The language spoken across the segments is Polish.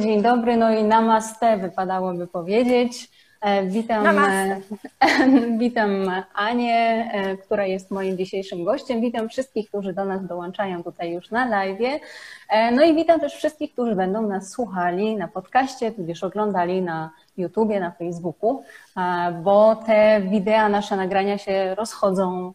Dzień dobry, no i namaste wypadałoby powiedzieć. E, witam, Namaste. witam Anię, e, która jest moim dzisiejszym gościem. Witam wszystkich, którzy do nas dołączają tutaj już na live. E, no i witam też wszystkich, którzy będą nas słuchali na podcaście, tudzież oglądali na YouTubie, na Facebooku, bo te wideo, nasze nagrania się rozchodzą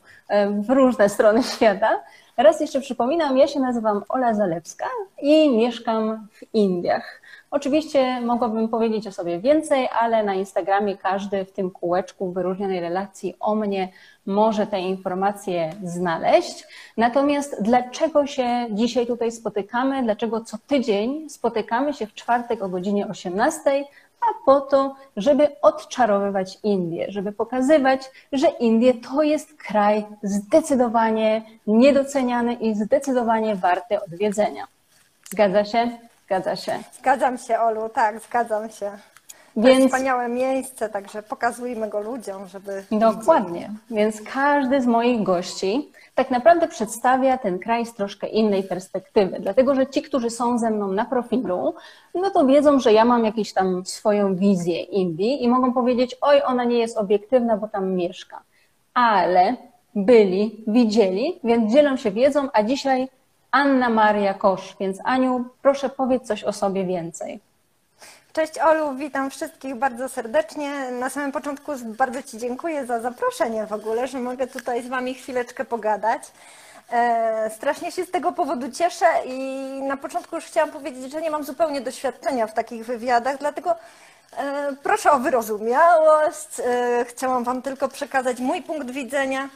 w różne strony świata. Raz jeszcze przypominam, ja się nazywam Ola Zalewska i mieszkam w Indiach. Oczywiście mogłabym powiedzieć o sobie więcej, ale na Instagramie każdy w tym kółeczku wyróżnionej relacji o mnie może te informacje znaleźć. Natomiast dlaczego się dzisiaj tutaj spotykamy? Dlaczego co tydzień spotykamy się w czwartek o godzinie 18? A po to, żeby odczarowywać Indię, żeby pokazywać, że Indie to jest kraj zdecydowanie niedoceniany i zdecydowanie warty odwiedzenia. Zgadza się? Zgadza się. Zgadzam się, Olu, tak, zgadzam się. Więc- wspaniałe miejsce, także pokazujmy go ludziom, żeby. Dokładnie. Więc każdy z moich gości tak naprawdę przedstawia ten kraj z troszkę innej perspektywy. Dlatego, że ci, którzy są ze mną na profilu, no to wiedzą, że ja mam jakąś tam swoją wizję Indii i mogą powiedzieć, oj, ona nie jest obiektywna, bo tam mieszka. Ale byli, widzieli, więc dzielą się wiedzą, a dzisiaj Anna Maria Kosz. Więc Aniu, proszę powiedz coś o sobie więcej. Cześć Olu, witam wszystkich bardzo serdecznie. Na samym początku bardzo Ci dziękuję za zaproszenie w ogóle, że mogę tutaj z Wami chwileczkę pogadać. E, strasznie się z tego powodu cieszę i na początku już chciałam powiedzieć, że nie mam zupełnie doświadczenia w takich wywiadach, dlatego e, proszę o wyrozumiałość. E, chciałam Wam tylko przekazać mój punkt widzenia,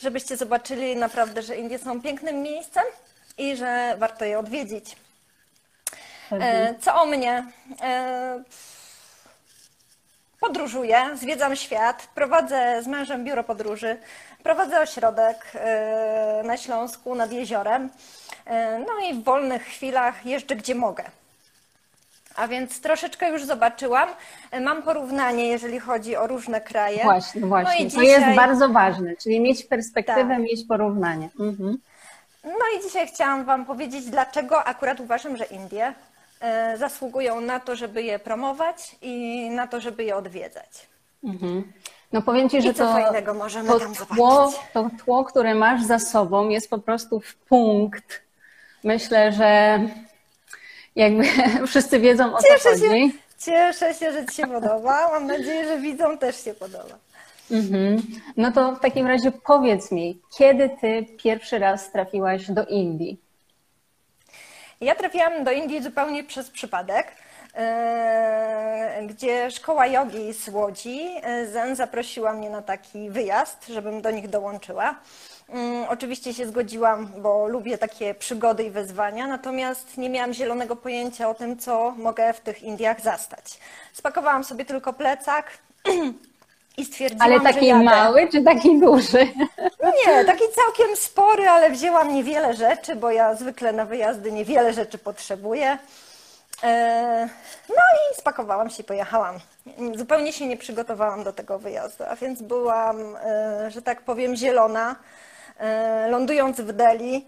żebyście zobaczyli naprawdę, że Indie są pięknym miejscem i że warto je odwiedzić. E, Co o mnie? E, Podróżuję, zwiedzam świat, prowadzę z mężem biuro podróży, prowadzę ośrodek e, na Śląsku nad jeziorem. No i w wolnych chwilach jeżdżę gdzie mogę. A więc troszeczkę już zobaczyłam. Mam porównanie, jeżeli chodzi o różne kraje. Właśnie, właśnie. No i To jest dzisiaj- bardzo ważne, czyli mieć perspektywę, Tak. mieć porównanie. Mhm. No i dzisiaj chciałam Wam powiedzieć, dlaczego akurat uważam, że Indie zasługują na to, żeby je promować i na to, żeby je odwiedzać. No powiem Ci, że to, fajnego możemy to, tło, to tło, które masz za sobą jest po prostu w punkt. Myślę, że jakby wszyscy wiedzą o co Cieszę się, chodzi. cieszę się, że Ci się podoba. Mam nadzieję, że widzom też się podoba. Mhm. No to w takim razie powiedz mi, kiedy Ty pierwszy raz trafiłaś do Indii? Ja trafiłam do Indii zupełnie przez przypadek, e, gdzie szkoła jogi z Łodzi, e, Zen, zaprosiła mnie na taki wyjazd, żebym do nich dołączyła. Mm, Oczywiście się zgodziłam, bo lubię takie przygody i wyzwania, natomiast nie miałam zielonego pojęcia o tym, co mogę w tych Indiach zastać. Spakowałam sobie tylko plecak i stwierdziłam, Ale taki jadę. mały czy taki duży? Nie, taki całkiem spory, ale wzięłam niewiele rzeczy, bo ja zwykle na wyjazdy niewiele rzeczy potrzebuję. E, No i spakowałam się i pojechałam. Zupełnie się nie przygotowałam do tego wyjazdu, a więc byłam, e, że tak powiem, zielona. E, Lądując w Delhi,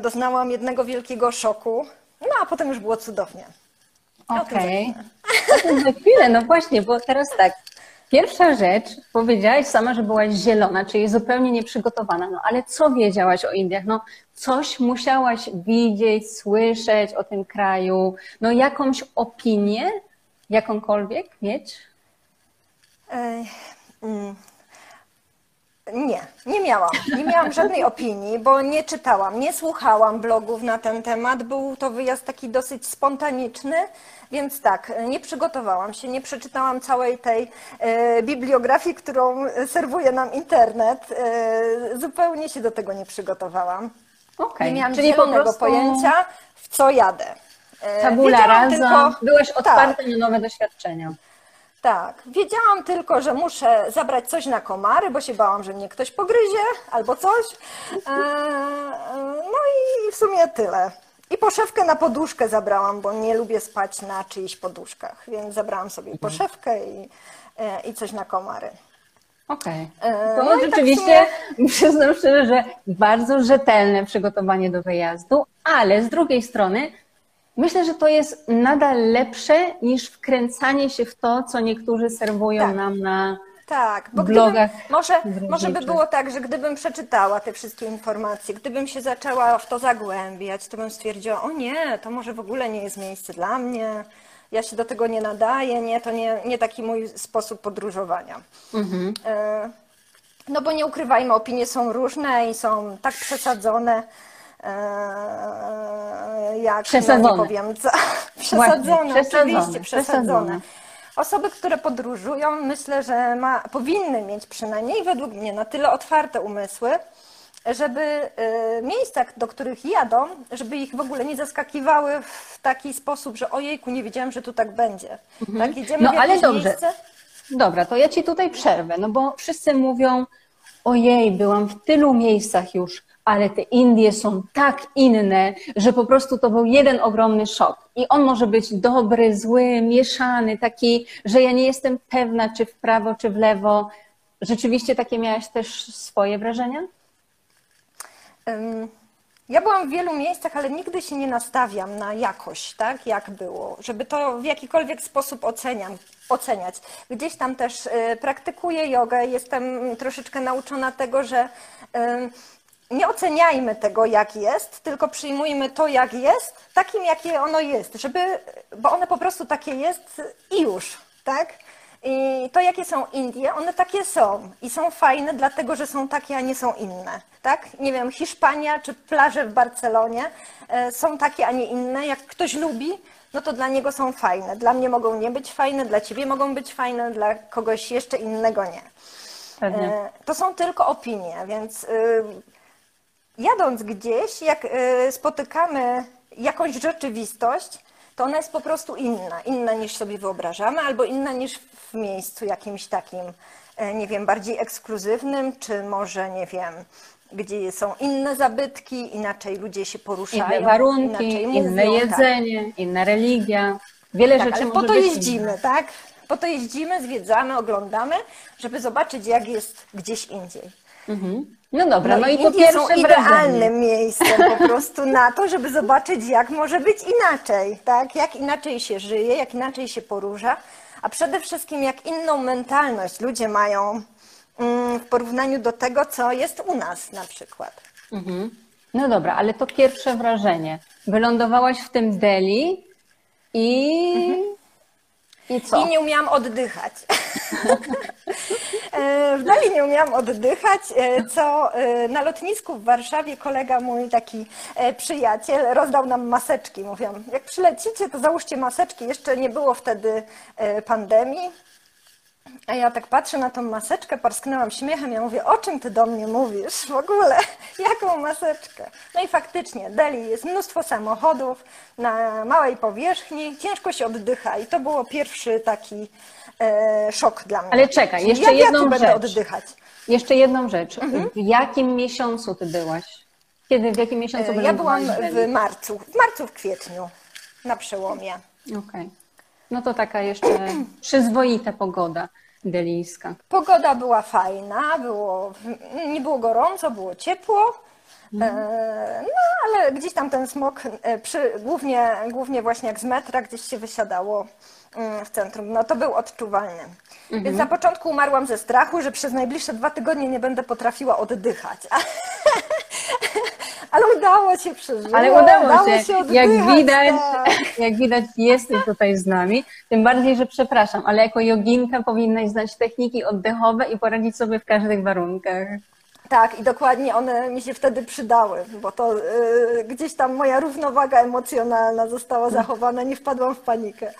doznałam jednego wielkiego szoku, no a potem już było cudownie. Okej. O tym za chwilę, no właśnie, bo teraz tak. Pierwsza rzecz, powiedziałaś sama, że byłaś zielona, czyli zupełnie nieprzygotowana. No ale co wiedziałaś o Indiach? No coś musiałaś widzieć, słyszeć o tym kraju, no jakąś opinię, jakąkolwiek mieć? Ej, mm. Nie, nie miałam. Nie miałam żadnej opinii, bo nie czytałam, nie słuchałam blogów na ten temat. Był to wyjazd taki dosyć spontaniczny, więc tak, nie przygotowałam się, nie przeczytałam całej tej e, bibliografii, którą serwuje nam internet. E, zupełnie się do tego nie przygotowałam. Okej, Nie miałam czyli zielonego prostu pojęcia, w co jadę. E, tabula rasa, tylko- byłaś tak. otwarta na nowe doświadczenia. Tak, wiedziałam tylko, że muszę zabrać coś na komary, bo się bałam, że mnie ktoś pogryzie albo coś. No i w sumie tyle. I poszewkę na poduszkę zabrałam, bo nie lubię spać na czyichś poduszkach, więc zabrałam sobie poszewkę i, e, i coś na komary. Okej. E, To no i tak rzeczywiście, przyznam szczerze, że bardzo rzetelne przygotowanie do wyjazdu, ale z drugiej strony Myślę, że to jest nadal lepsze niż wkręcanie się w to, co niektórzy serwują Tak. nam na Tak, bo blogach gdybym, może, może by było tak, że gdybym przeczytała te wszystkie informacje, gdybym się zaczęła w to zagłębiać, to bym stwierdziła, o nie, to może w ogóle nie jest miejsce dla mnie, ja się do tego nie nadaję, nie, to nie, nie taki mój sposób podróżowania. Mhm. E, No bo nie ukrywajmy, opinie są różne i są tak przesadzone, e, jak Przesadzone. No, nie powiem co. Przesadzone, przesadzone, oczywiście, przesadzone. przesadzone. Osoby, które podróżują, myślę, że ma, powinny mieć przynajmniej według mnie na tyle otwarte umysły, żeby y, miejsca, do których jadą, żeby ich w ogóle nie zaskakiwały w taki sposób, że ojejku, nie wiedziałem, że tu tak będzie. Tak, jedziemy No, w ale dobrze. miejsce. Dobra, to ja ci tutaj przerwę, no bo wszyscy mówią, ojej, byłam w tylu miejscach już, ale te Indie są tak inne, że po prostu to był jeden ogromny szok. I on może być dobry, zły, mieszany, taki, że ja nie jestem pewna, czy w prawo, czy w lewo. Rzeczywiście takie miałaś też swoje wrażenia? Ym, Ja byłam w wielu miejscach, ale nigdy się nie nastawiam na jakość, tak, jak było, żeby to w jakikolwiek sposób oceniam, oceniać. Gdzieś tam też y, praktykuję jogę, jestem troszeczkę nauczona tego, że nie oceniajmy tego, jak jest, tylko przyjmujmy to, jak jest, takim, jakie ono jest, żeby, bo one po prostu takie jest i już, tak? I to, jakie są Indie, one takie są i są fajne, dlatego że są takie, a nie są inne. Tak? Nie wiem, Hiszpania czy plaże w Barcelonie e, są takie, a nie inne. Jak ktoś lubi, no to dla niego są fajne. Dla mnie mogą nie być fajne, dla ciebie mogą być fajne, dla kogoś jeszcze innego nie. Pewnie. E, To są tylko opinie, więc y, jadąc gdzieś, jak y, spotykamy jakąś rzeczywistość, to ona jest po prostu inna. Inna niż sobie wyobrażamy, albo inna niż w miejscu jakimś takim, e, nie wiem, bardziej ekskluzywnym, czy może, nie wiem, gdzie są inne zabytki, inaczej ludzie się poruszają, Inne warunki, inaczej inne mówią, tak. jedzenie, inna religia. Wiele Tak, rzeczy ale po to jeździmy, innych. tak? Po to jeździmy, zwiedzamy, oglądamy, żeby zobaczyć, jak jest gdzieś indziej. Mhm. No dobra, no, i i to Indie są idealnym wrażenie. miejscem po prostu na to, żeby zobaczyć, jak może być inaczej, tak? Jak inaczej się żyje, jak inaczej się porusza, a przede wszystkim jak inną mentalność ludzie mają mm, w porównaniu do tego, co jest u nas na przykład. Mhm. No dobra, ale to pierwsze wrażenie. Wylądowałaś w tym Delhi i... I co? I nie umiałam oddychać. E, w Dali nie umiałam oddychać, e, co e, na lotnisku w Warszawie kolega mój, taki przyjaciel, rozdał nam maseczki. Mówią, jak przylecicie, to załóżcie maseczki. Jeszcze nie było wtedy pandemii. A ja tak patrzę na tą maseczkę, parsknęłam śmiechem, ja mówię, o czym ty do mnie mówisz w ogóle? Jaką maseczkę? No i faktycznie, Delhi jest mnóstwo samochodów na małej powierzchni, ciężko się oddycha i to było pierwszy taki e, szok dla mnie. Ale czekaj, Czyli jeszcze jak ja jedną tu będę rzecz. oddychać? Jeszcze jedną rzecz. Mhm. W jakim miesiącu ty byłaś? Kiedy, w jakim miesiącu E, Ja byłam w marcu, w marcu, w kwietniu, na przełomie. Okej. No to taka jeszcze przyzwoita pogoda delijska. Pogoda była fajna, było, nie było gorąco, było ciepło. Mhm. E, No, ale gdzieś tam ten smog, e, przy, głównie, głównie właśnie jak z metra, gdzieś się wysiadało mm, w centrum, no to był odczuwalny. Mhm. Więc na początku umarłam ze strachu, że przez najbliższe dwa tygodnie nie będę potrafiła oddychać. Ale udało się przeżyć. Ale udało się. oddychać, jak widać, tak. jak widać, jesteś tutaj z nami. Tym bardziej, że przepraszam, ale jako joginka powinnaś znać techniki oddechowe i poradzić sobie w każdych warunkach. Tak, i dokładnie one mi się wtedy przydały, bo to y, gdzieś tam moja równowaga emocjonalna została zachowana, nie wpadłam w panikę.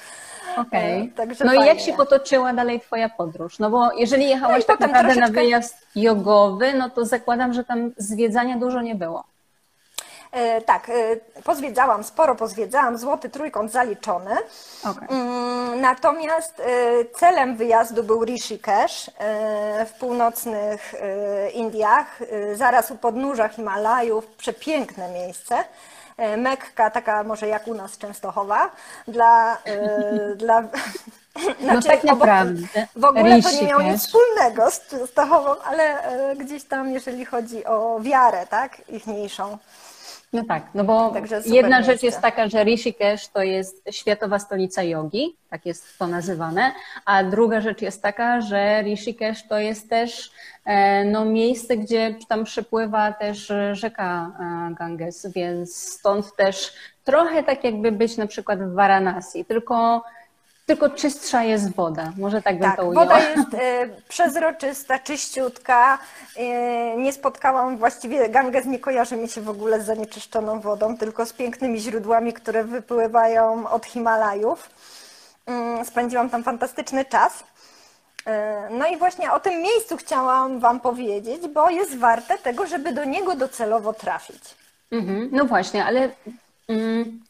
Okej. E, także No i jak fajnie. się potoczyła dalej Twoja podróż? No bo jeżeli jechałaś No tak naprawdę na troszeczkę- wyjazd jogowy, no to zakładam, że tam zwiedzania dużo nie było. E, tak, e, pozwiedzałam, sporo pozwiedzałam, złoty trójkąt zaliczony. Okej. Mm, Natomiast e, celem wyjazdu był Rishikesh w północnych Indiach, zaraz u podnóża Himalajów, przepiękne miejsce. Mekka, taka może jak u nas Częstochowa, dla... dla No tak naprawdę. w ogóle to nie miało nic wspólnego z Częstochową, ale gdzieś tam, jeżeli chodzi o wiarę, tak, ichniejszą, No tak, no bo jedna rzecz jest taka, że Rishikesh to jest światowa stolica jogi, tak jest to nazywane, a druga rzecz jest taka, że Rishikesh to jest też e, no, miejsce, gdzie tam przepływa też rzeka e, Ganges, więc stąd też trochę tak jakby być na przykład w Varanasi, tylko tylko czystsza jest woda, może tak bym tak, to ujęła. Woda jest y, przezroczysta, czyściutka. Y, nie spotkałam, właściwie Ganges nie kojarzy mi się w ogóle z zanieczyszczoną wodą, tylko z pięknymi źródłami, które wypływają od Himalajów. Y, spędziłam tam fantastyczny czas. No i właśnie o tym miejscu chciałam Wam powiedzieć, bo jest warte tego, żeby do niego docelowo trafić. Mhm, no właśnie, ale mm,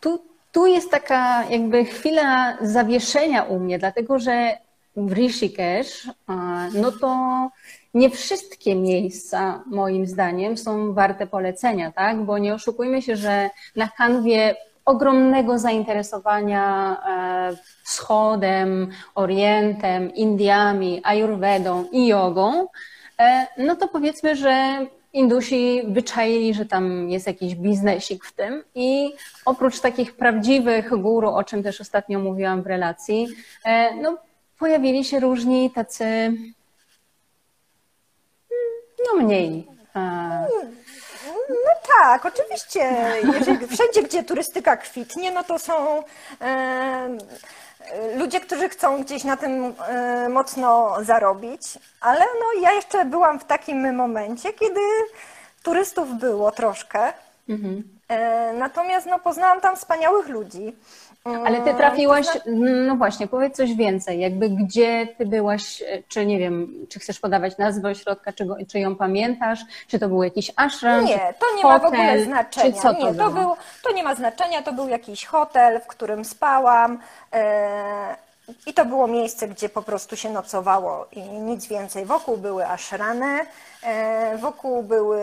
tu tu jest taka jakby chwila zawieszenia u mnie, dlatego że w Rishikesh, no to nie wszystkie miejsca, moim zdaniem, są warte polecenia, tak? Bo nie oszukujmy się, że na kanwie ogromnego zainteresowania e, wschodem, orientem, Indiami, ayurvedą i jogą, e, no to powiedzmy, że Indusi wyczaili, że tam jest jakiś biznesik w tym i oprócz takich prawdziwych guru, o czym też ostatnio mówiłam w relacji, e, no, pojawili się różni tacy no mniej. No tak, oczywiście. Jeżeli, wszędzie, gdzie turystyka kwitnie, no to są e, ludzie, którzy chcą gdzieś na tym e, mocno zarobić, ale no ja jeszcze byłam w takim momencie, kiedy turystów było troszkę. Mhm. E, natomiast no, poznałam tam wspaniałych ludzi. Ale ty trafiłaś, no właśnie, powiedz coś więcej, jakby gdzie ty byłaś, czy nie wiem, czy chcesz podawać nazwę ośrodka, czy, go, czy ją pamiętasz, czy to był jakiś ashram, Nie, to nie hotel, ma w ogóle znaczenia. Czy co to, nie, to, było? to nie ma znaczenia, to był jakiś hotel, w którym spałam e, i to było miejsce, gdzie po prostu się nocowało i nic więcej. Wokół były ashrany, e, wokół były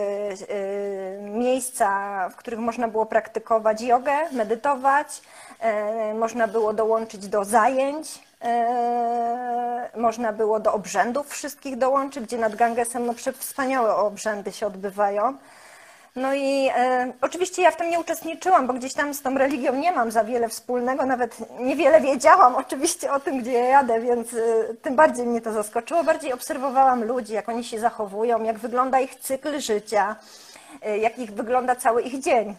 miejsca, w których można było praktykować jogę, medytować, można było dołączyć do zajęć, e, można było do obrzędów wszystkich dołączyć, gdzie nad Gangesem no, wspaniałe obrzędy się odbywają. No i e, oczywiście ja w tym nie uczestniczyłam, bo gdzieś tam z tą religią nie mam za wiele wspólnego, nawet niewiele wiedziałam oczywiście o tym, gdzie ja jadę, więc e, tym bardziej mnie to zaskoczyło. Bardziej obserwowałam ludzi, jak oni się zachowują, jak wygląda ich cykl życia, e, jak ich wygląda cały ich dzień.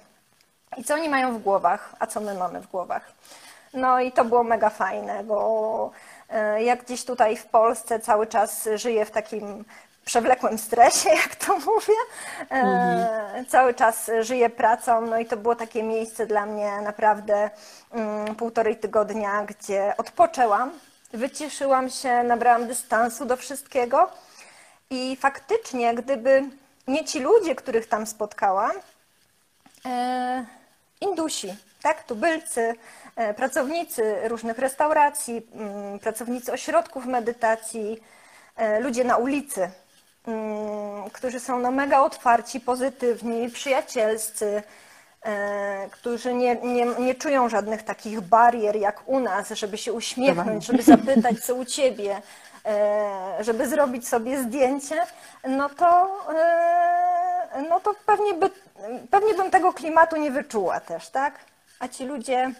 I co oni mają w głowach, a co my mamy w głowach. No i to było mega fajne, bo e, jak gdzieś tutaj w Polsce cały czas żyję w takim przewlekłym stresie, jak to mówię. E, mhm. Cały czas żyję pracą, no i to było takie miejsce dla mnie naprawdę mm, półtorej tygodnia, gdzie odpoczęłam, wyciszyłam się, nabrałam dystansu do wszystkiego i faktycznie, gdyby nie ci ludzie, których tam spotkałam, e, Indusi, tak, tubylcy, e, pracownicy różnych restauracji, mm, pracownicy ośrodków medytacji, e, ludzie na ulicy, mm, którzy są no mega otwarci, pozytywni, przyjacielscy, e, którzy nie, nie, nie czują żadnych takich barier jak u nas, żeby się uśmiechnąć, żeby zapytać, co u ciebie, żeby zrobić sobie zdjęcie, no to, no to pewnie, by, pewnie bym tego klimatu nie wyczuła też, tak? A ci ludzie,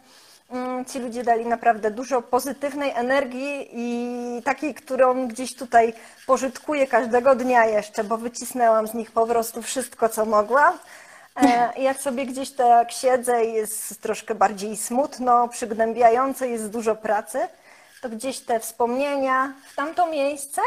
mm, ci ludzie dali naprawdę dużo pozytywnej energii i takiej, którą gdzieś tutaj pożytkuję każdego dnia jeszcze, bo wycisnęłam z nich po prostu wszystko, co mogłam. E, jak sobie gdzieś tak siedzę i jest troszkę bardziej smutno, przygnębiające, jest dużo pracy, to gdzieś te wspomnienia w tamto miejsce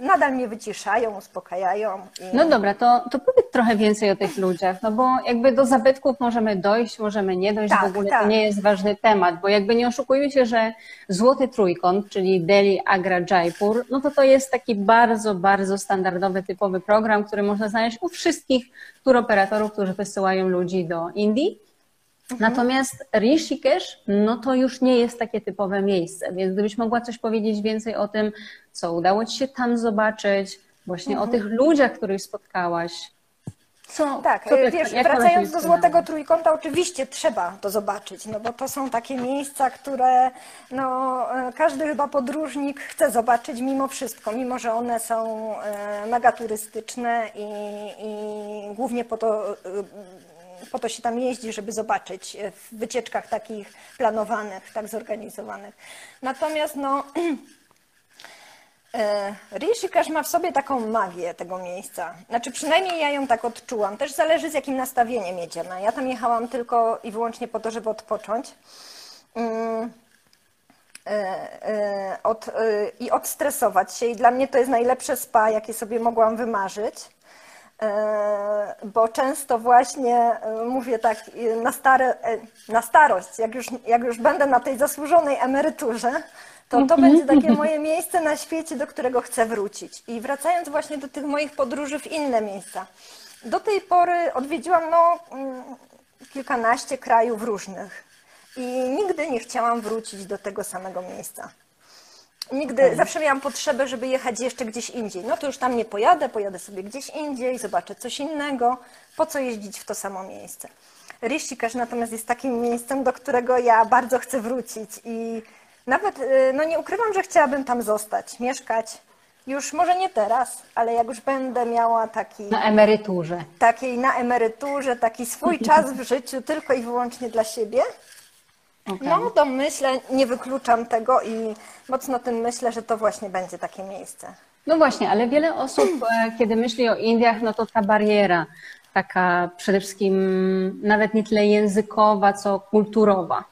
nadal mnie wyciszają, uspokajają. I... No dobra, to, to powiedz trochę więcej o tych ludziach, no bo jakby do zabytków możemy dojść, możemy nie dojść, tak, w ogóle tak. to nie jest ważny temat, bo jakby nie oszukujmy się, że Złoty Trójkąt, czyli Delhi, Agra, Jaipur, no to to jest taki bardzo, bardzo standardowy, typowy program, który można znaleźć u wszystkich turoperatorów, którzy wysyłają ludzi do Indii. Mhm. Natomiast Rishikesh, no to już nie jest takie typowe miejsce, więc gdybyś mogła coś powiedzieć więcej o tym, co udało Ci się tam zobaczyć, właśnie mhm. o tych ludziach, których spotkałaś. Co, Tak, co ty- wiesz, wracając do? Złotego Trójkąta, oczywiście trzeba to zobaczyć, no bo to są takie miejsca, które no, e, każdy chyba podróżnik chce zobaczyć mimo wszystko, mimo że one są e, mega turystyczne i, i głównie po to, e, po to się tam jeździ, żeby zobaczyć e, w wycieczkach takich planowanych, tak zorganizowanych. Natomiast no, E, Rishikesh ma w sobie taką magię tego miejsca. Znaczy przynajmniej ja ją tak odczułam. Też zależy z jakim nastawieniem jedziemy. Ja tam jechałam tylko i wyłącznie po to, żeby odpocząć. Mm, e, Od, I odstresować się. I dla mnie to jest najlepsze spa, jakie sobie mogłam wymarzyć. E, Bo często właśnie e, mówię tak na, stare, e, na starość, jak już, jak już będę na tej zasłużonej emeryturze, to to będzie takie moje miejsce na świecie, do którego chcę wrócić. I wracając właśnie do tych moich podróży w inne miejsca. Do tej pory odwiedziłam no, mm, kilkanaście krajów różnych i nigdy nie chciałam wrócić do tego samego miejsca. Nigdy, zawsze miałam potrzebę, żeby jechać jeszcze gdzieś indziej. No to już tam nie pojadę, pojadę sobie gdzieś indziej, zobaczę coś innego. Po co jeździć w to samo miejsce? Rishikesh natomiast jest takim miejscem, do którego ja bardzo chcę wrócić i nawet, y, no nie ukrywam, że chciałabym tam zostać, mieszkać. Już może nie teraz, ale jak już będę miała taki, Na emeryturze. takiej na emeryturze, taki swój czas w życiu tylko i wyłącznie dla siebie, Okej. no to myślę, nie wykluczam tego i mocno tym myślę, że to właśnie będzie takie miejsce. No właśnie, ale wiele osób, e, kiedy myśli o Indiach, no to ta bariera, taka przede wszystkim nawet nie tyle językowa, co kulturowa.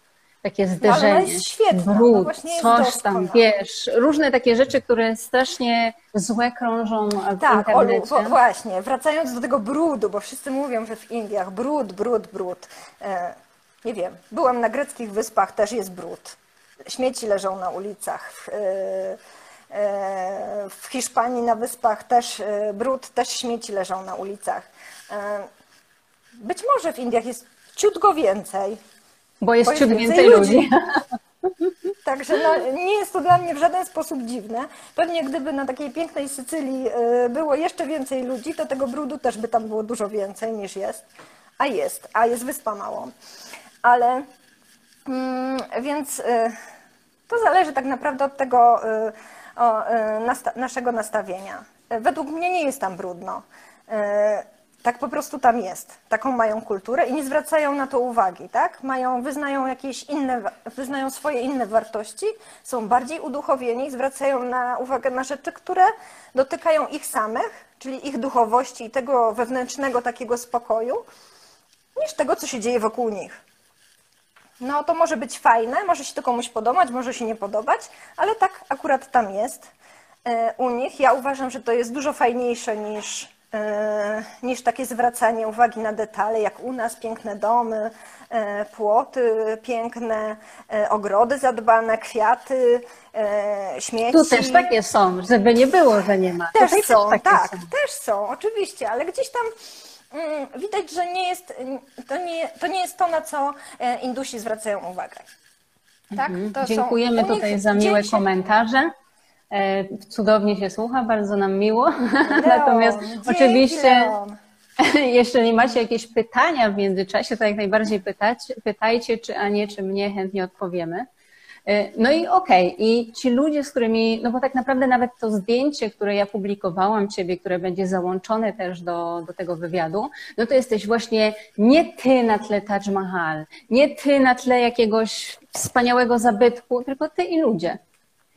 Takie No, zderzenie, jest świetna, no brud, jest coś tam, wiesz, różne takie rzeczy, które strasznie złe krążą w Tak, Olu, internecie. wo- właśnie, wracając do tego brudu, bo wszyscy mówią, że w Indiach brud, brud, brud. E, nie wiem, byłam na greckich wyspach, też jest brud. Śmieci leżą na ulicach. W, e, e, Hiszpanii na wyspach też e, brud, też śmieci leżą na ulicach. Być może w Indiach jest ciut go więcej, Bo jest bo ciut więcej więcej ludzi. ludzi. Także no, nie jest to dla mnie w żaden sposób dziwne. Pewnie gdyby na takiej pięknej Sycylii było jeszcze więcej ludzi, to tego brudu też by tam było dużo więcej niż jest. A jest, a jest wyspa małą. Ale mm, więc y, to zależy tak naprawdę od tego y, y, naszego nastawienia. Według mnie nie jest tam brudno. Tak po prostu tam jest. Taką mają kulturę i nie zwracają na to uwagi, tak? Mają, wyznają jakieś inne, wyznają swoje inne wartości, są bardziej uduchowieni, zwracają na uwagę na rzeczy, które dotykają ich samych, czyli ich duchowości i tego wewnętrznego takiego spokoju, niż tego, co się dzieje wokół nich. No to może być fajne, może się to komuś podobać, może się nie podobać, ale tak akurat tam jest e, u nich. Ja uważam, że to jest dużo fajniejsze niż, e, niż takie zwracanie uwagi na detale, jak u nas piękne domy, e, płoty piękne, ogrody zadbane, kwiaty, śmieci. Tu też takie są, żeby nie było, że nie ma. Też Tutaj są, takie tak, są. też są, oczywiście, ale gdzieś tam widać, że nie jest, to, nie, to nie jest to, na co e, Indusi zwracają uwagę. Tak? Są- Dziękujemy tutaj za miłe dzieci- komentarze. E, Cudownie się słucha, bardzo nam miło. Leon, Natomiast dzięki, oczywiście, Leon. jeżeli macie jakieś pytania w międzyczasie, to jak najbardziej pytać, pytajcie, czy Anię, czy mnie, chętnie odpowiemy. E, No i okej, i ci ludzie, z którymi, no bo tak naprawdę nawet to zdjęcie, które ja publikowałam Ciebie, które będzie załączone też do, do tego wywiadu, no to jesteś właśnie nie Ty na tle Taj Mahal, nie Ty na tle jakiegoś wspaniałego zabytku, tylko Ty i ludzie.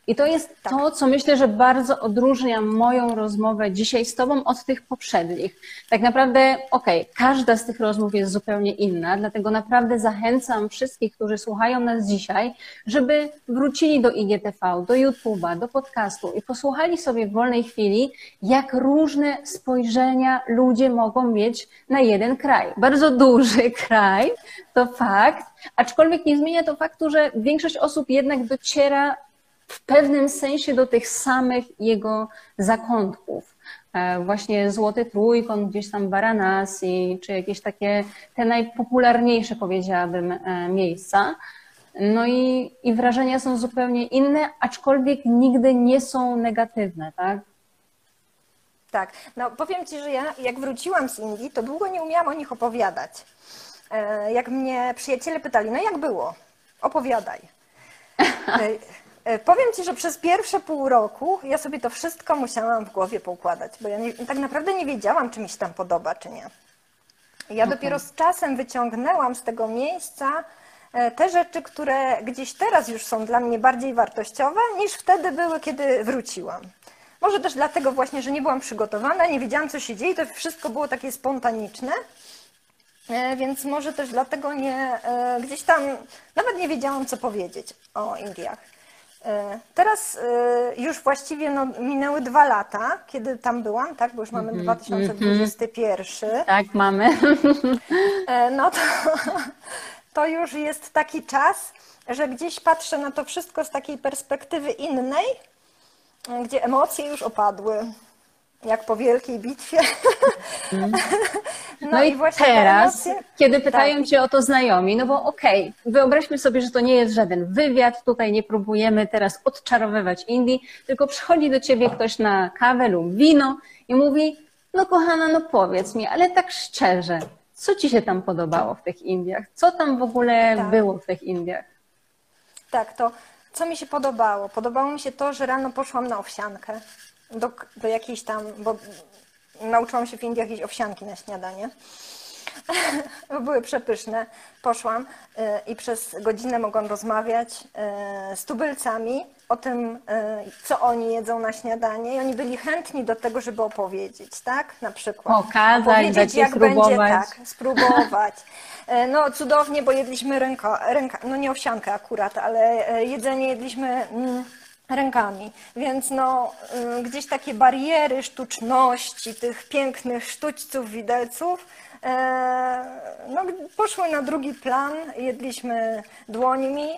I to jest to, co myślę, że bardzo odróżnia moją rozmowę dzisiaj z Tobą od tych poprzednich. Tak naprawdę, okej, każda z tych rozmów jest zupełnie inna, dlatego naprawdę zachęcam wszystkich, którzy słuchają nas dzisiaj, żeby wrócili do IGTV, do YouTube'a, do podcastu i posłuchali sobie w wolnej chwili, jak różne spojrzenia ludzie mogą mieć na jeden kraj. Bardzo duży kraj, to fakt, aczkolwiek nie zmienia to faktu, że większość osób jednak dociera w pewnym sensie do tych samych jego zakątków. E, Właśnie Złoty Trójkąt, gdzieś tam Varanasi, czy jakieś takie te najpopularniejsze, powiedziałabym, e, miejsca. No i, i wrażenia są zupełnie inne, aczkolwiek nigdy nie są negatywne, tak? Tak, no powiem Ci, że ja jak wróciłam z Indii, to długo nie umiałam o nich opowiadać. E, jak mnie przyjaciele pytali, no jak było? Opowiadaj. E, e, powiem Ci, że przez pierwsze pół roku ja sobie to wszystko musiałam w głowie poukładać, bo ja nie, tak naprawdę nie wiedziałam, czy mi się tam podoba, czy nie. Ja dopiero z czasem wyciągnęłam z tego miejsca te rzeczy, które gdzieś teraz już są dla mnie bardziej wartościowe, niż wtedy były, kiedy wróciłam. Może też dlatego właśnie, że nie byłam przygotowana, nie wiedziałam, co się dzieje, to wszystko było takie spontaniczne. E, więc może też dlatego nie, e, gdzieś tam nawet nie wiedziałam, co powiedzieć o Indiach. E, teraz już właściwie no, minęły dwa lata, kiedy tam byłam, tak? Bo już mamy mm -hmm, 2021. Mm -hmm. Tak, mamy. No to, to już jest taki czas, że gdzieś patrzę na to wszystko z takiej perspektywy innej, gdzie emocje już opadły, jak po wielkiej bitwie. Mm. No, no, i, właśnie teraz, emocje... kiedy pytają tak. cię o to znajomi, no bo okej, okay, wyobraźmy sobie, że to nie jest żaden wywiad, tutaj nie próbujemy teraz odczarowywać Indii, tylko przychodzi do ciebie ktoś na kawę lub wino i mówi, no kochana, no powiedz mi, ale tak szczerze, co ci się tam podobało w tych Indiach? Co tam w ogóle tak. było w tych Indiach? Tak, to co mi się podobało? Podobało mi się to, że rano poszłam na owsiankę do, do jakiejś tam, bo nauczyłam się w Indiach jeść owsianki na śniadanie. Były przepyszne. Poszłam y, i przez godzinę mogłam rozmawiać y, z tubylcami o tym, y, co oni jedzą na śniadanie i oni byli chętni do tego, żeby opowiedzieć, tak? Na przykład. Pokazać, opowiedzieć, jak spróbować. będzie, tak, spróbować. No cudownie, bo jedliśmy ręka, ręka, no nie owsiankę akurat, ale jedzenie jedliśmy mm, rękami. Więc no, gdzieś takie bariery sztuczności, tych pięknych sztućców, widelców, E, no, poszły na drugi plan, jedliśmy dłońmi,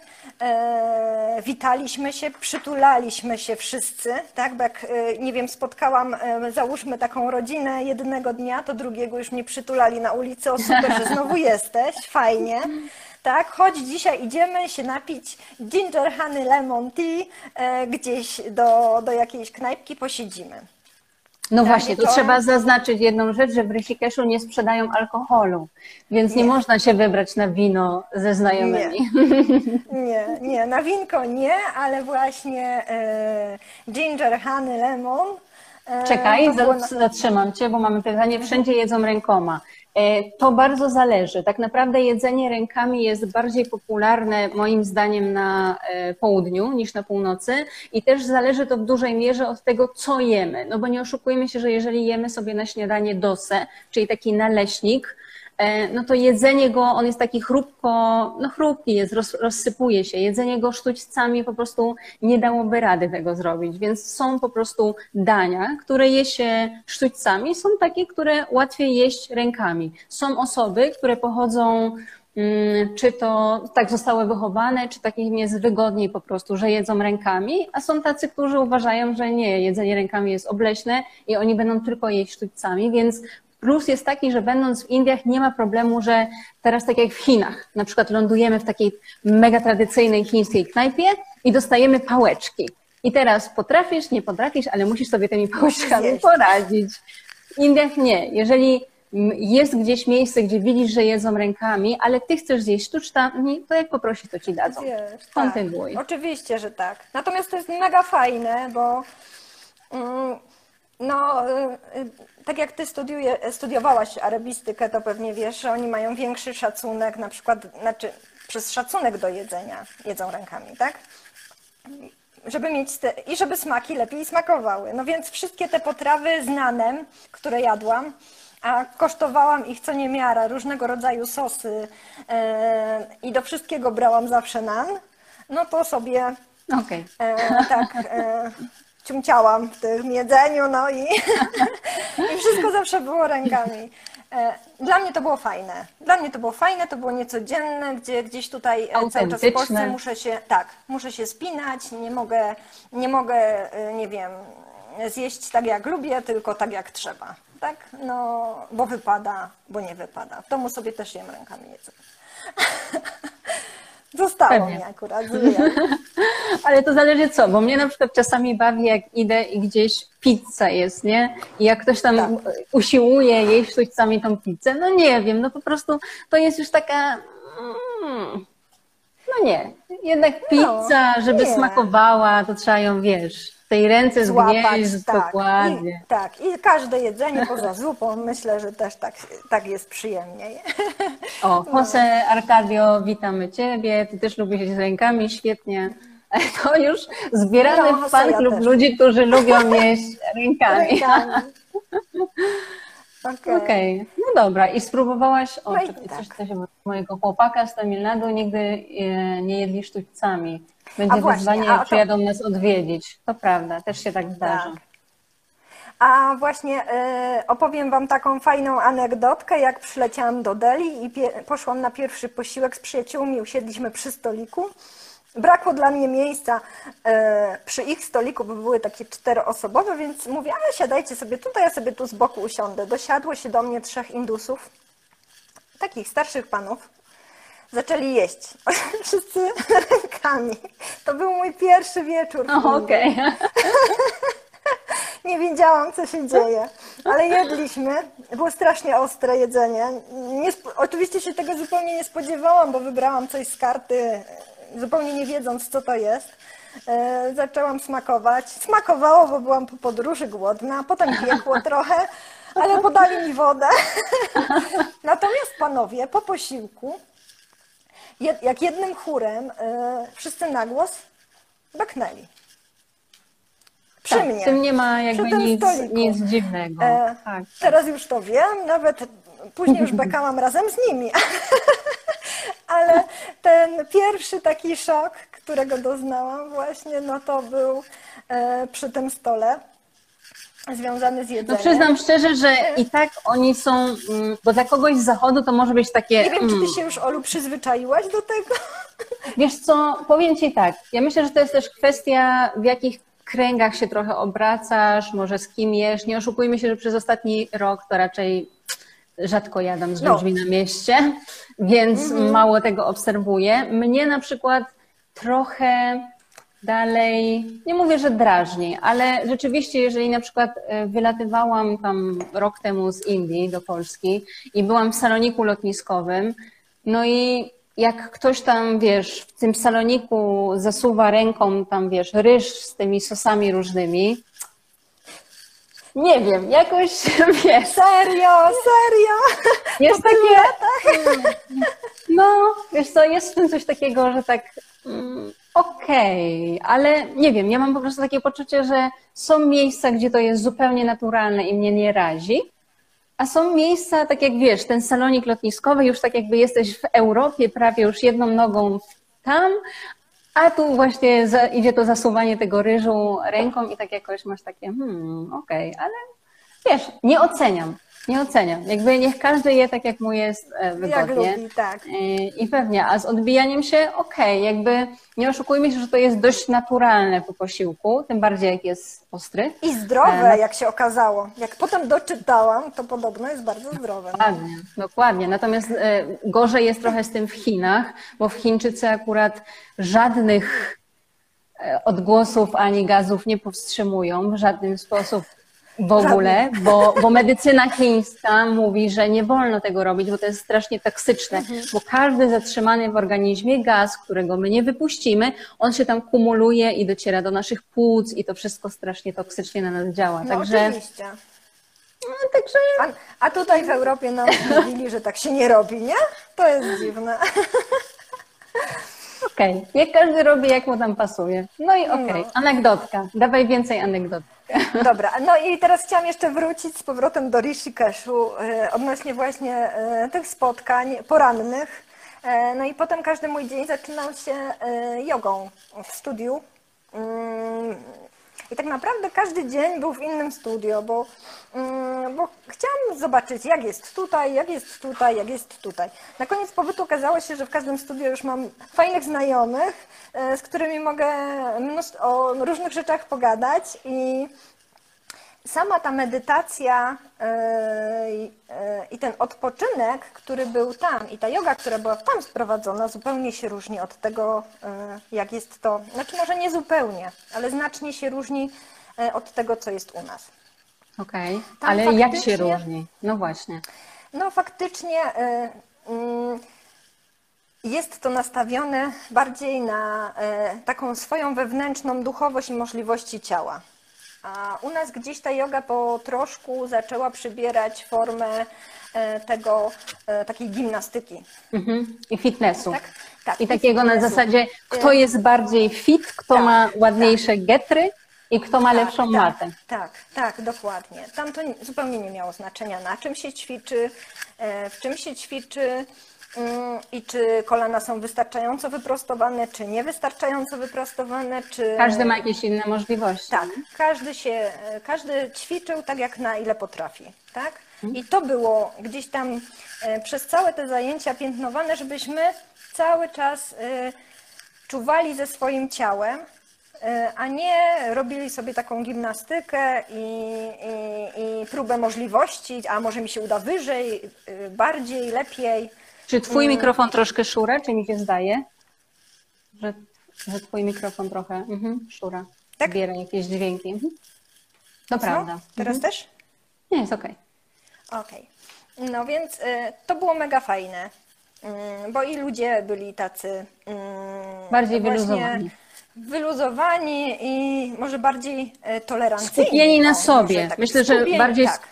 e, witaliśmy się, przytulaliśmy się wszyscy, tak, bo jak, e, nie wiem, spotkałam, załóżmy taką rodzinę jednego dnia, to drugiego już mnie przytulali na ulicy, o super, że znowu jesteś, fajnie. Tak, chodź dzisiaj idziemy się napić ginger honey lemon tea gdzieś do, do jakiejś knajpki, posiedzimy. No tak, właśnie, tu to... trzeba zaznaczyć jedną rzecz, że w Rysikeszu nie sprzedają alkoholu, więc nie. nie można się wybrać na wino ze znajomymi. Nie, nie, nie. na winko nie, ale właśnie e, ginger, honey, lemon. E, Czekaj, zatrzymam Cię, bo mamy pytanie, wszędzie jedzą rękoma. E, to bardzo zależy. Tak naprawdę jedzenie rękami jest bardziej popularne moim zdaniem na e, południu niż na północy i też zależy to w dużej mierze od tego, co jemy. No bo nie oszukujmy się, że jeżeli jemy sobie na śniadanie dosę, czyli taki naleśnik, no to jedzenie go, on jest taki chrupko, no chrupki jest, roz, rozsypuje się. Jedzenie go sztućcami po prostu nie dałoby rady tego zrobić, więc są po prostu dania, które je się sztućcami, są takie, które łatwiej jeść rękami. Są osoby, które pochodzą mm, czy to tak zostały wychowane, czy takim jest wygodniej po prostu, że jedzą rękami, a są tacy, którzy uważają, że nie, jedzenie rękami jest obleśne i oni będą tylko jeść sztućcami, więc Plus jest taki, że będąc w Indiach nie ma problemu, że teraz tak jak w Chinach, na przykład lądujemy w takiej mega tradycyjnej chińskiej knajpie i dostajemy pałeczki. I teraz potrafisz, nie potrafisz, ale musisz sobie tymi pałeczkami poradzić. W Indiach nie. Jeżeli jest gdzieś miejsce, gdzie widzisz, że jedzą rękami, ale ty chcesz zjeść sztuczkami, to jak poprosisz, to ci dadzą. Zjesz, Kontynuuj. Tak. Oczywiście, że tak. Natomiast to jest mega fajne, bo mm, no, y, y, tak jak ty studiuje, studiowałaś arabistykę, to pewnie wiesz, że oni mają większy szacunek, na przykład, znaczy przez szacunek do jedzenia jedzą rękami, tak? Żeby mieć te, i żeby smaki lepiej smakowały. No więc wszystkie te potrawy znane, które jadłam, a kosztowałam ich co niemiara, różnego rodzaju sosy yy, i do wszystkiego brałam zawsze nan, no to sobie okay. yy, tak yy, ciumciałam w tym jedzeniu, no i, i wszystko zawsze było rękami. E, dla mnie to było fajne. Dla mnie to było fajne, to było niecodzienne, gdzie gdzieś tutaj e, cały czas w Polsce muszę się, tak, muszę się spinać, nie mogę, nie mogę, e, nie wiem, zjeść tak jak lubię, tylko tak jak trzeba. Tak? No, bo wypada, bo nie wypada. W domu sobie też jem rękami jedzenia. Zostało Pewnie. mi akurat. Ale to zależy co, bo mnie na przykład czasami bawi, jak idę i gdzieś pizza jest, nie? I jak ktoś tam Tak. usiłuje jeść sztućcami tą pizzę, no nie wiem, no po prostu to jest już taka... Mm, no nie, jednak pizza, żeby No, nie. smakowała, to trzeba ją, wiesz, tej ręce Złapać, zgnieść, tak. dokładnie. I, tak. I każde jedzenie poza zupą myślę, że też tak, tak jest przyjemniej. O, Jose Arcadio, witamy Ciebie. Ty też lubisz jeść z rękami, świetnie. To już zbieramy No, w fan ja klub też. ludzi, którzy lubią jeść rękami. Rękami. Okej. Okej, no dobra. I spróbowałaś, o, No czekaj, tak. coś, coś mojego chłopaka z Tamilnadu nigdy e, nie jedli sztućcami. Będzie A właśnie, wyzwanie, a jak to- przyjadą nas odwiedzić. To prawda, też się tak zdarza. Tak. A właśnie e, opowiem Wam taką fajną anegdotkę, jak przyleciałam do Delhi i poszłam na pierwszy posiłek z przyjaciółmi, usiedliśmy przy stoliku. Brakło dla mnie miejsca e, przy ich stoliku, bo były takie czteroosobowe, więc mówię, a siadajcie sobie tutaj, ja sobie tu z boku usiądę. Dosiadło się do mnie trzech Indusów, takich starszych panów. Zaczęli jeść. Wszyscy rękami. To był mój pierwszy wieczór. w O, Indii. Okej, Nie wiedziałam, co się dzieje, ale jedliśmy. Było strasznie ostre jedzenie. Nie, oczywiście się tego zupełnie nie spodziewałam, bo wybrałam coś z karty, zupełnie nie wiedząc, co to jest. E, zaczęłam smakować. Smakowało, bo byłam po podróży głodna, potem piekło trochę, ale podali mi wodę. Natomiast panowie po posiłku, jed, jak jednym chórem, e, wszyscy na głos beknęli. Przy tak, mnie. w tym nie ma jakby nic, nic dziwnego. E, tak. Teraz już to wiem, nawet później już bekałam razem z nimi. Ale ten pierwszy taki szok, którego doznałam właśnie, no to był e, przy tym stole związany z No jedzeniem. przyznam szczerze, że i tak oni są, mm, bo dla kogoś z zachodu to może być takie. Nie wiem, czy mm, ty się już, Olu, przyzwyczaiłaś do tego? Wiesz co, powiem ci tak. Ja myślę, że to jest też kwestia, w jakich kręgach się trochę obracasz, może z kim jesz. Nie oszukujmy się, że przez ostatni rok to raczej rzadko jadam z No. ludźmi na mieście, więc mało tego obserwuję. Mnie na przykład trochę dalej, nie mówię, że drażni, ale rzeczywiście, jeżeli na przykład e, wylatywałam tam rok temu z Indii do Polski i byłam w saloniku lotniskowym, no i jak ktoś tam, wiesz, w tym saloniku zasuwa ręką tam, wiesz, ryż z tymi sosami różnymi, nie wiem, jakoś, wiesz, Serio, serio! jest takie. No, wiesz co, jest w tym coś takiego, że tak. mm, Okej, ale nie wiem, ja mam po prostu takie poczucie, że są miejsca, gdzie to jest zupełnie naturalne i mnie nie razi, a są miejsca, tak jak wiesz, ten salonik lotniskowy, już tak jakby jesteś w Europie, prawie już jedną nogą tam, a tu właśnie za, idzie to zasuwanie tego ryżu ręką i tak jakoś masz takie, hmm, okej, ale wiesz, nie oceniam, nie oceniam. Jakby niech każdy je tak, jak mu jest e, Jak wygodnie. lubi, tak. E, I pewnie, a z odbijaniem się, okej, jakby nie oszukujmy się, że to jest dość naturalne po posiłku, tym bardziej jak jest ostry. I zdrowe, E, jak się okazało. Jak potem doczytałam, to podobno jest bardzo zdrowe. Dokładnie, dokładnie. Natomiast gorzej jest trochę z tym w Chinach, bo w Chińczycy akurat żadnych odgłosów ani gazów nie powstrzymują w żaden sposób w ogóle, bo, bo medycyna chińska mówi, że nie wolno tego robić, bo to jest strasznie toksyczne, bo każdy zatrzymany w organizmie gaz, którego my nie wypuścimy, on się tam kumuluje i dociera do naszych płuc i to wszystko strasznie toksycznie na nas działa. No Także, oczywiście. no, także A, a tutaj w Europie nam mówili, że tak się nie robi, nie? To jest dziwne. Okej, jak każdy robi, jak mu tam pasuje. No i okej, No. anegdotka. Dawaj więcej anegdot. Dobra, no i teraz chciałam jeszcze wrócić z powrotem do Rishikeshu e, odnośnie właśnie e, tych spotkań porannych. E, No i potem każdy mój dzień zaczynał się jogą w studiu. I tak naprawdę każdy dzień był w innym studio, bo, mm, bo chciałam zobaczyć, jak jest tutaj, jak jest tutaj, jak jest tutaj. Na koniec pobytu okazało się, że w każdym studio już mam fajnych znajomych, e, z którymi mogę o różnych rzeczach pogadać i sama ta medytacja yy, yy, i ten odpoczynek, który był tam i ta yoga, która była tam sprowadzona, zupełnie się różni od tego, yy, jak jest to, znaczy może nie zupełnie, ale znacznie się różni od tego, co jest u nas. Okej, okay. ale jak się różni? No właśnie. No faktycznie mm, jest to nastawione bardziej na taką swoją wewnętrzną duchowość i możliwości ciała. A u nas gdzieś ta yoga po troszku zaczęła przybierać formę e, tego, e, takiej gimnastyki. Mhm. I fitnessu. Tak? tak I, I takiego fitnessu. na zasadzie, kto jest bardziej fit, kto tak, ma ładniejsze tak. getry i kto ma tak, lepszą tak, matę. Tak, tak, dokładnie. Tam to zupełnie nie miało znaczenia, na czym się ćwiczy, e, w czym się ćwiczy, i czy kolana są wystarczająco wyprostowane, czy niewystarczająco wyprostowane, czy... Każdy ma jakieś inne możliwości. Tak, każdy się, każdy ćwiczył tak jak na ile potrafi, tak? I to było gdzieś tam e, przez całe te zajęcia piętnowane, żebyśmy cały czas e, czuwali ze swoim ciałem, e, a nie robili sobie taką gimnastykę i, i, i próbę możliwości, a może mi się uda wyżej, bardziej, lepiej. Czy twój mm. mikrofon troszkę szura, czy mi się zdaje? Że, że twój mikrofon trochę mhm, szura. Tak? Zbiera jakieś dźwięki. Mhm. To Mocno? prawda. Teraz mhm. też? Nie, jest okej. Okay. Okej. Okay. No więc y, to było mega fajne, y, bo i ludzie byli tacy... Y, bardziej wyluzowani. Wyluzowani i może bardziej y, tolerancyjni. Skupieni na sobie. Tak Myślę, że bardziej tak.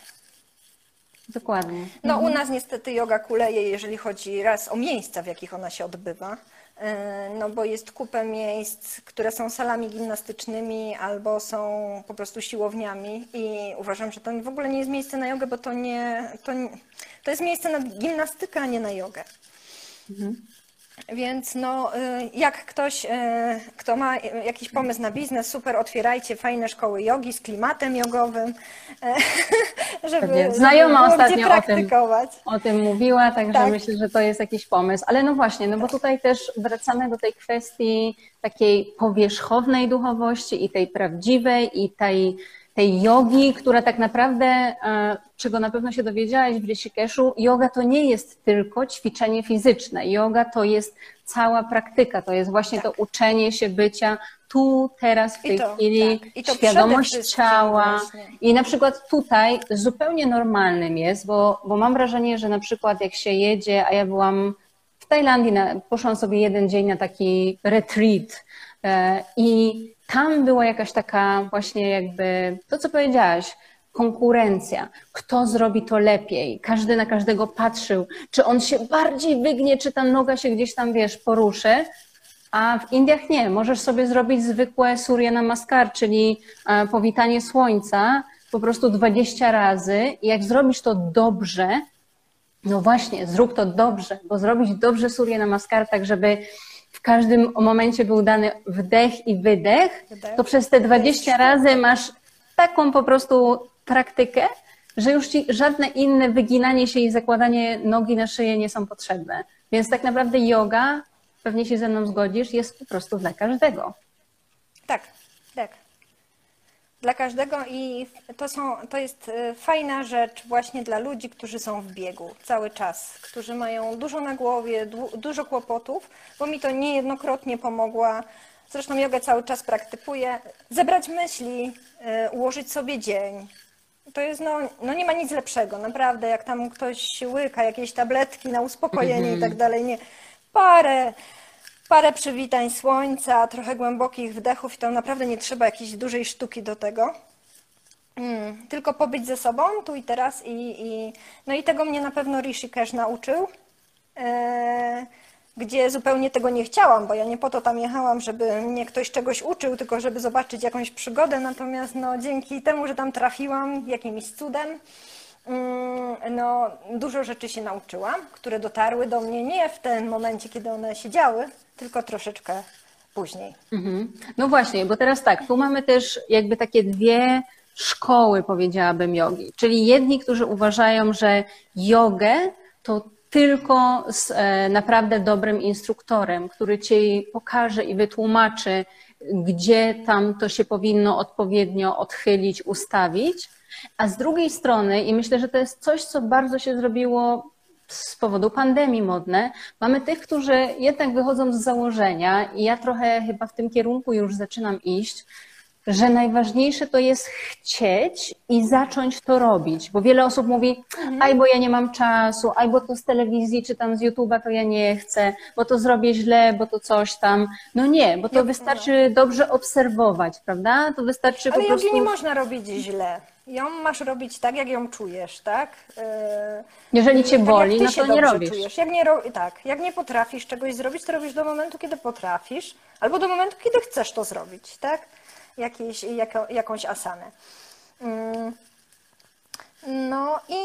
Dokładnie. No mhm. u nas niestety yoga kuleje, jeżeli chodzi raz o miejsca, w jakich ona się odbywa. E, no bo jest kupę miejsc, które są salami gimnastycznymi albo są po prostu siłowniami i uważam, że to w ogóle nie jest miejsce na jogę, bo to nie, to, to jest miejsce na gimnastykę, a nie na jogę. Mhm. Więc no, y, jak ktoś, y, kto ma jakiś pomysł na biznes, super, otwierajcie fajne szkoły jogi z klimatem jogowym, żeby, Znajoma żeby ostatnio o tym, o tym mówiła, także tak. myślę, że to jest jakiś pomysł. Ale no właśnie, no bo tutaj też wracamy do tej kwestii takiej powierzchownej duchowości i tej prawdziwej i tej tej jogi, która tak naprawdę, e, czego na pewno się dowiedziałaś w Rishikeshu, yoga to nie jest tylko ćwiczenie fizyczne. Yoga to jest cała praktyka, to jest właśnie tak. to uczenie się bycia tu, teraz, w tej to, chwili, tak. świadomość ciała. Właśnie. I na przykład tutaj zupełnie normalnym jest, bo, bo mam wrażenie, że na przykład jak się jedzie, a ja byłam w Tajlandii, na, poszłam sobie jeden dzień na taki retreat e, i tam była jakaś taka właśnie jakby to, co powiedziałaś, konkurencja. Kto zrobi to lepiej? Każdy na każdego patrzył, czy on się bardziej wygnie, czy ta noga się gdzieś tam, wiesz, poruszy. A w Indiach nie. Możesz sobie zrobić zwykłe Surya Namaskar, czyli e, powitanie słońca, po prostu 20 razy. I jak zrobisz to dobrze, no właśnie, zrób to dobrze, bo zrobić dobrze Surya Namaskar, tak żeby w każdym momencie był dany wdech i wydech, to przez te 20 razy masz taką po prostu praktykę, że już ci żadne inne wyginanie się i zakładanie nogi na szyję nie są potrzebne. Więc tak naprawdę yoga, pewnie się ze mną zgodzisz, jest po prostu dla każdego. Tak, tak dla każdego i to, są, to jest e, fajna rzecz właśnie dla ludzi, którzy są w biegu cały czas, którzy mają dużo na głowie, dużo kłopotów, bo mi to niejednokrotnie pomogła. Zresztą jogę cały czas praktykuję. Zebrać myśli, e, ułożyć sobie dzień. To jest, no, no nie ma nic lepszego, naprawdę, jak tam ktoś łyka jakieś tabletki na uspokojenie mm -hmm. i tak dalej, nie. Parę parę przywitań słońca, trochę głębokich wdechów i to naprawdę nie trzeba jakiejś dużej sztuki do tego. Mm, tylko pobyć ze sobą tu i teraz i, i no i tego mnie na pewno Rishikesh nauczył, e, gdzie zupełnie tego nie chciałam, bo ja nie po to tam jechałam, żeby mnie ktoś czegoś uczył, tylko żeby zobaczyć jakąś przygodę, natomiast no dzięki temu, że tam trafiłam jakimś cudem, Mm, no, dużo rzeczy się nauczyłam, które dotarły do mnie nie w tym momencie, kiedy one się działy, tylko troszeczkę później. Mhm. No właśnie, bo teraz tak, tu mamy też jakby takie dwie szkoły, powiedziałabym, jogi. Czyli jedni, którzy uważają, że jogę to tylko z e, naprawdę dobrym instruktorem, który ci pokaże i wytłumaczy, gdzie tam to się powinno odpowiednio odchylić, ustawić A z drugiej strony, i myślę, że to jest coś, co bardzo się zrobiło z powodu pandemii modne, mamy tych, którzy jednak wychodzą z założenia, i ja trochę chyba w tym kierunku już zaczynam iść, że najważniejsze to jest chcieć i zacząć to robić, bo wiele osób mówi, mhm. aj bo ja nie mam czasu, aj bo to z telewizji czy tam z YouTube'a to ja nie chcę, bo to zrobię źle, bo to coś tam. No nie, bo to wystarczy dobrze obserwować, prawda? To wystarczy Ale po prostu... nie można robić źle. Ją masz robić tak, jak ją czujesz, tak? E, Jeżeli cię tak boli, no to nie robisz. Czujesz. Jak nie, tak, jak nie potrafisz czegoś zrobić, to robisz do momentu, kiedy potrafisz, albo do momentu, kiedy chcesz to zrobić, tak? jakieś, jako, jakąś asanę. Mm. No i,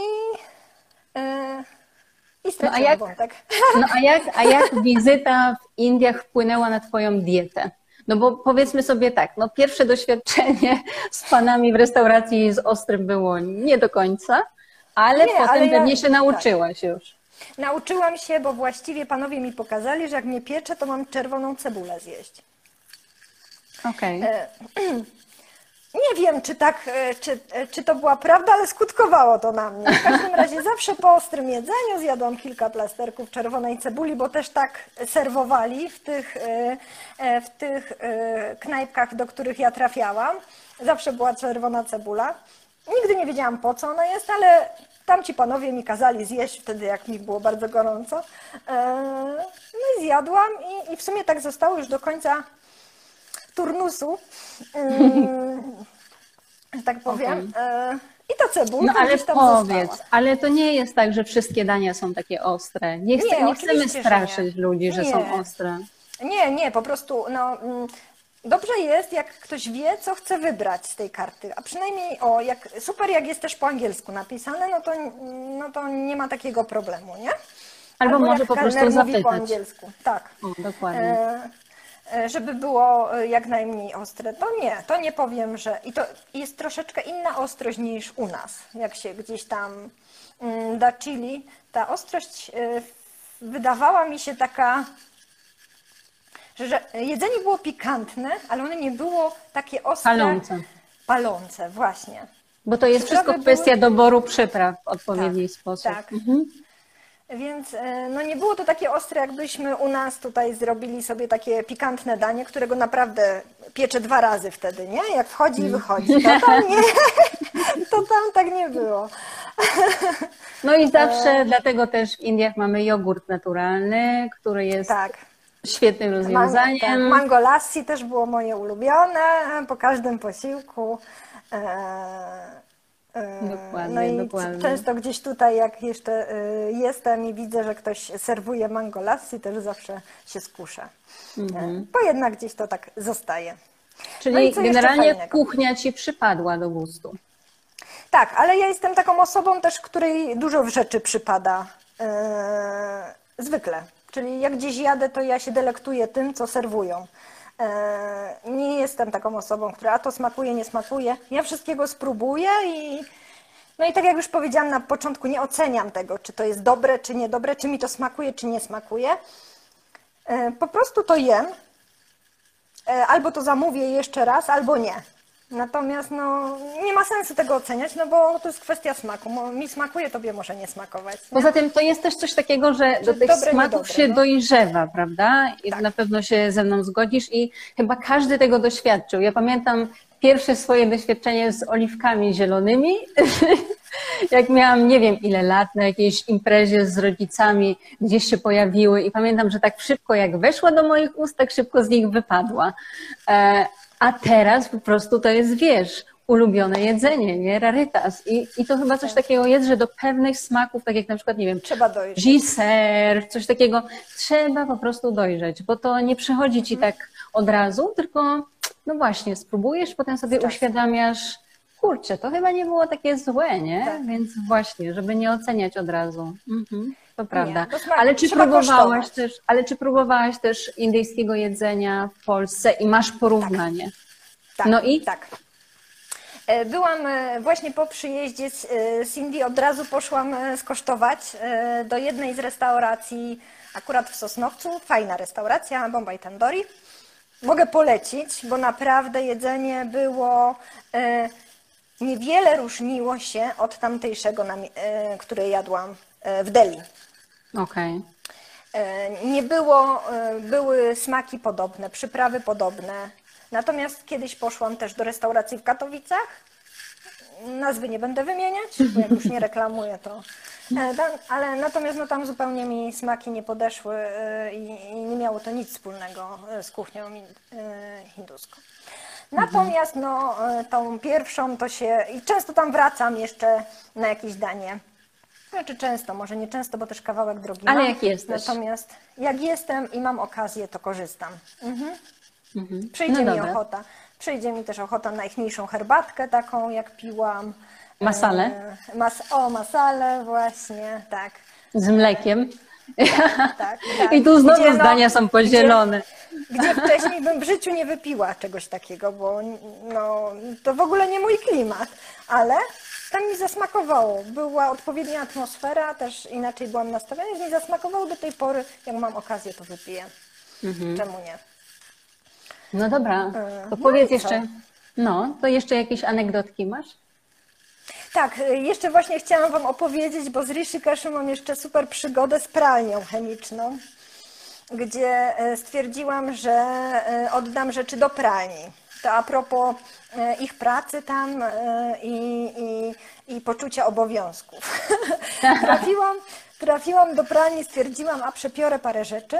yy, i no a jak, wątek. No a jak, a jak wizyta w Indiach wpłynęła na Twoją dietę? No bo powiedzmy sobie tak, no pierwsze doświadczenie z panami w restauracji z ostrym było nie do końca, ale nie, potem ale pewnie ja, się nauczyłaś tak. już. Nauczyłam się, bo właściwie panowie mi pokazali, że jak mnie piecze, to mam czerwoną cebulę zjeść. Okej. Okay. E, nie wiem, czy tak, e, czy, e, czy to była prawda, ale skutkowało to na mnie. W każdym razie zawsze po ostrym jedzeniu zjadłam kilka plasterków czerwonej cebuli, bo też tak serwowali w tych, w tych knajpkach, do których ja trafiałam. Zawsze była czerwona cebula. Nigdy nie wiedziałam po co ona jest, ale tamci panowie mi kazali zjeść wtedy, jak mi było bardzo gorąco. No i zjadłam i, i w sumie tak zostało już do końca turnusu, tak powiem. Okay. I ta cebulka No ale tam powiedz, została. ale to nie jest tak, że wszystkie dania są takie ostre. Nie, chcę, nie, nie chcemy straszyć ludzi, że nie. są ostre. Nie, nie, po prostu no, mm, dobrze jest, jak ktoś wie, co chce wybrać z tej karty. A przynajmniej, o, jak, super jak jest też po angielsku napisane, no to, no to nie ma takiego problemu, nie? Albo, Albo może po prostu zapytać. po angielsku, tak. O, dokładnie. E, E, żeby było e, jak najmniej ostre. To nie, to nie powiem, że. I to jest troszeczkę inna ostrość niż u nas, jak się gdzieś tam mm, da chili. Ta ostrość e, wydawała mi się taka, że jedzenie było pikantne, ale ono nie było takie ostre. Palące. Palące, właśnie. Bo to jest wszystko kwestia były... doboru przypraw w odpowiedni tak, sposób. Tak. Mhm. Więc e, no nie było to takie ostre, jakbyśmy u nas tutaj zrobili sobie takie pikantne danie, którego naprawdę piecze dwa razy wtedy, nie? Jak wchodzi i wychodzi. To tam, nie, to tam tak nie było. No i zawsze, e... dlatego też w Indiach mamy jogurt naturalny, który jest tak. świetnym rozwiązaniem. Man, tak. Mango lassi też było moje ulubione po każdym posiłku. E... Dokładnie, no i dokładnie. często gdzieś tutaj, jak jeszcze y, jestem i widzę, że ktoś serwuje mango lassi, też zawsze się skuszę. Mhm. Bo jednak gdzieś to tak zostaje. Czyli no generalnie kuchnia Ci przypadła do gustu. Tak, ale ja jestem taką osobą też, której dużo rzeczy przypada yy, zwykle. Czyli jak gdzieś jadę, to ja się delektuję tym, co serwują. E, nie jestem taką osobą, która a to smakuje, nie smakuje. Ja wszystkiego spróbuję i no i tak jak już powiedziałam na początku, nie oceniam tego, czy to jest dobre, czy niedobre, czy mi to smakuje, czy nie smakuje. E, po prostu to jem. E, albo to zamówię jeszcze raz, albo nie. Natomiast no, nie ma sensu tego oceniać, no bo to jest kwestia smaku. Mi smakuje, tobie może nie smakować. Nie? Poza tym to jest też coś takiego, że do tych dobre, smaków się no. dojrzewa, prawda? I tak. na pewno się ze mną zgodzisz i chyba każdy tego doświadczył. Ja pamiętam pierwsze swoje doświadczenie z oliwkami zielonymi, jak miałam nie wiem ile lat na jakiejś imprezie z rodzicami, gdzieś się pojawiły i pamiętam, że tak szybko jak weszła do moich ust, tak szybko z nich wypadła. A teraz po prostu to jest, wiesz, ulubione jedzenie, nie? Rarytas. I, I to chyba coś tak. takiego jest, że do pewnych smaków, tak jak na przykład, nie wiem, trzeba dojrzeć. Giser, coś takiego, trzeba po prostu dojrzeć, bo to nie przychodzi ci mhm. tak od razu, tylko no właśnie, spróbujesz, potem sobie uświadamiasz, kurczę, to chyba nie było takie złe, nie? Tak. Więc właśnie, żeby nie oceniać od razu. Mhm. To prawda. Nie, ale czy próbowałaś też, ale czy próbowałaś też indyjskiego jedzenia w Polsce i masz porównanie? Tak. tak no i? Tak. E, byłam e, właśnie po przyjeździe z, e, Indii, od razu poszłam skosztować do jednej z restauracji, akurat w Sosnowcu, fajna restauracja, Bombay Tandoori. Mogę polecić, bo naprawdę jedzenie było niewiele różniło się od tamtejszego, które jadłam w Delhi. Okej. Okay. Nie było, były smaki podobne, przyprawy podobne. Natomiast kiedyś poszłam też do restauracji w Katowicach. Nazwy nie będę wymieniać, bo jak już nie reklamuję, to. Ale natomiast no, tam zupełnie mi smaki nie podeszły i nie miało to nic wspólnego z kuchnią hinduską. Natomiast no, e, tą pierwszą to się. I często tam wracam jeszcze na jakieś danie. Znaczy często, może nie często, bo też kawałek drogi. Ale mam. jak jesteś? Natomiast jak jestem i mam okazję, to korzystam. Mhm. Mhm. Przyjdzie no mi ochota. Przyjdzie mi też ochota na ichniejszą herbatkę, taką jak piłam. Masale? E, mas o, masale, właśnie, tak. Z mlekiem. Tak, tak, tak. I tu znowu gdzie, zdania no, są podzielone. Gdzie, gdzie, wcześniej bym w życiu nie wypiła czegoś takiego, bo no, to w ogóle nie mój klimat, ale tam mi zasmakowało. Była odpowiednia atmosfera, też inaczej byłam nastawiona, więc mi zasmakowało do tej pory. Jak mam okazję, to wypiję. Mhm. Czemu nie? No dobra, e, to no powiedz jeszcze, no, to jeszcze jakieś anegdotki masz? Tak, y, jeszcze właśnie chciałam Wam opowiedzieć, bo z Rishikeshu mam jeszcze super przygodę z pralnią chemiczną, gdzie y, stwierdziłam, że oddam rzeczy do pralni. To a propos ich pracy tam i, i, i poczucia obowiązków. trafiłam, trafiłam do pralni, stwierdziłam, a przepiorę parę rzeczy.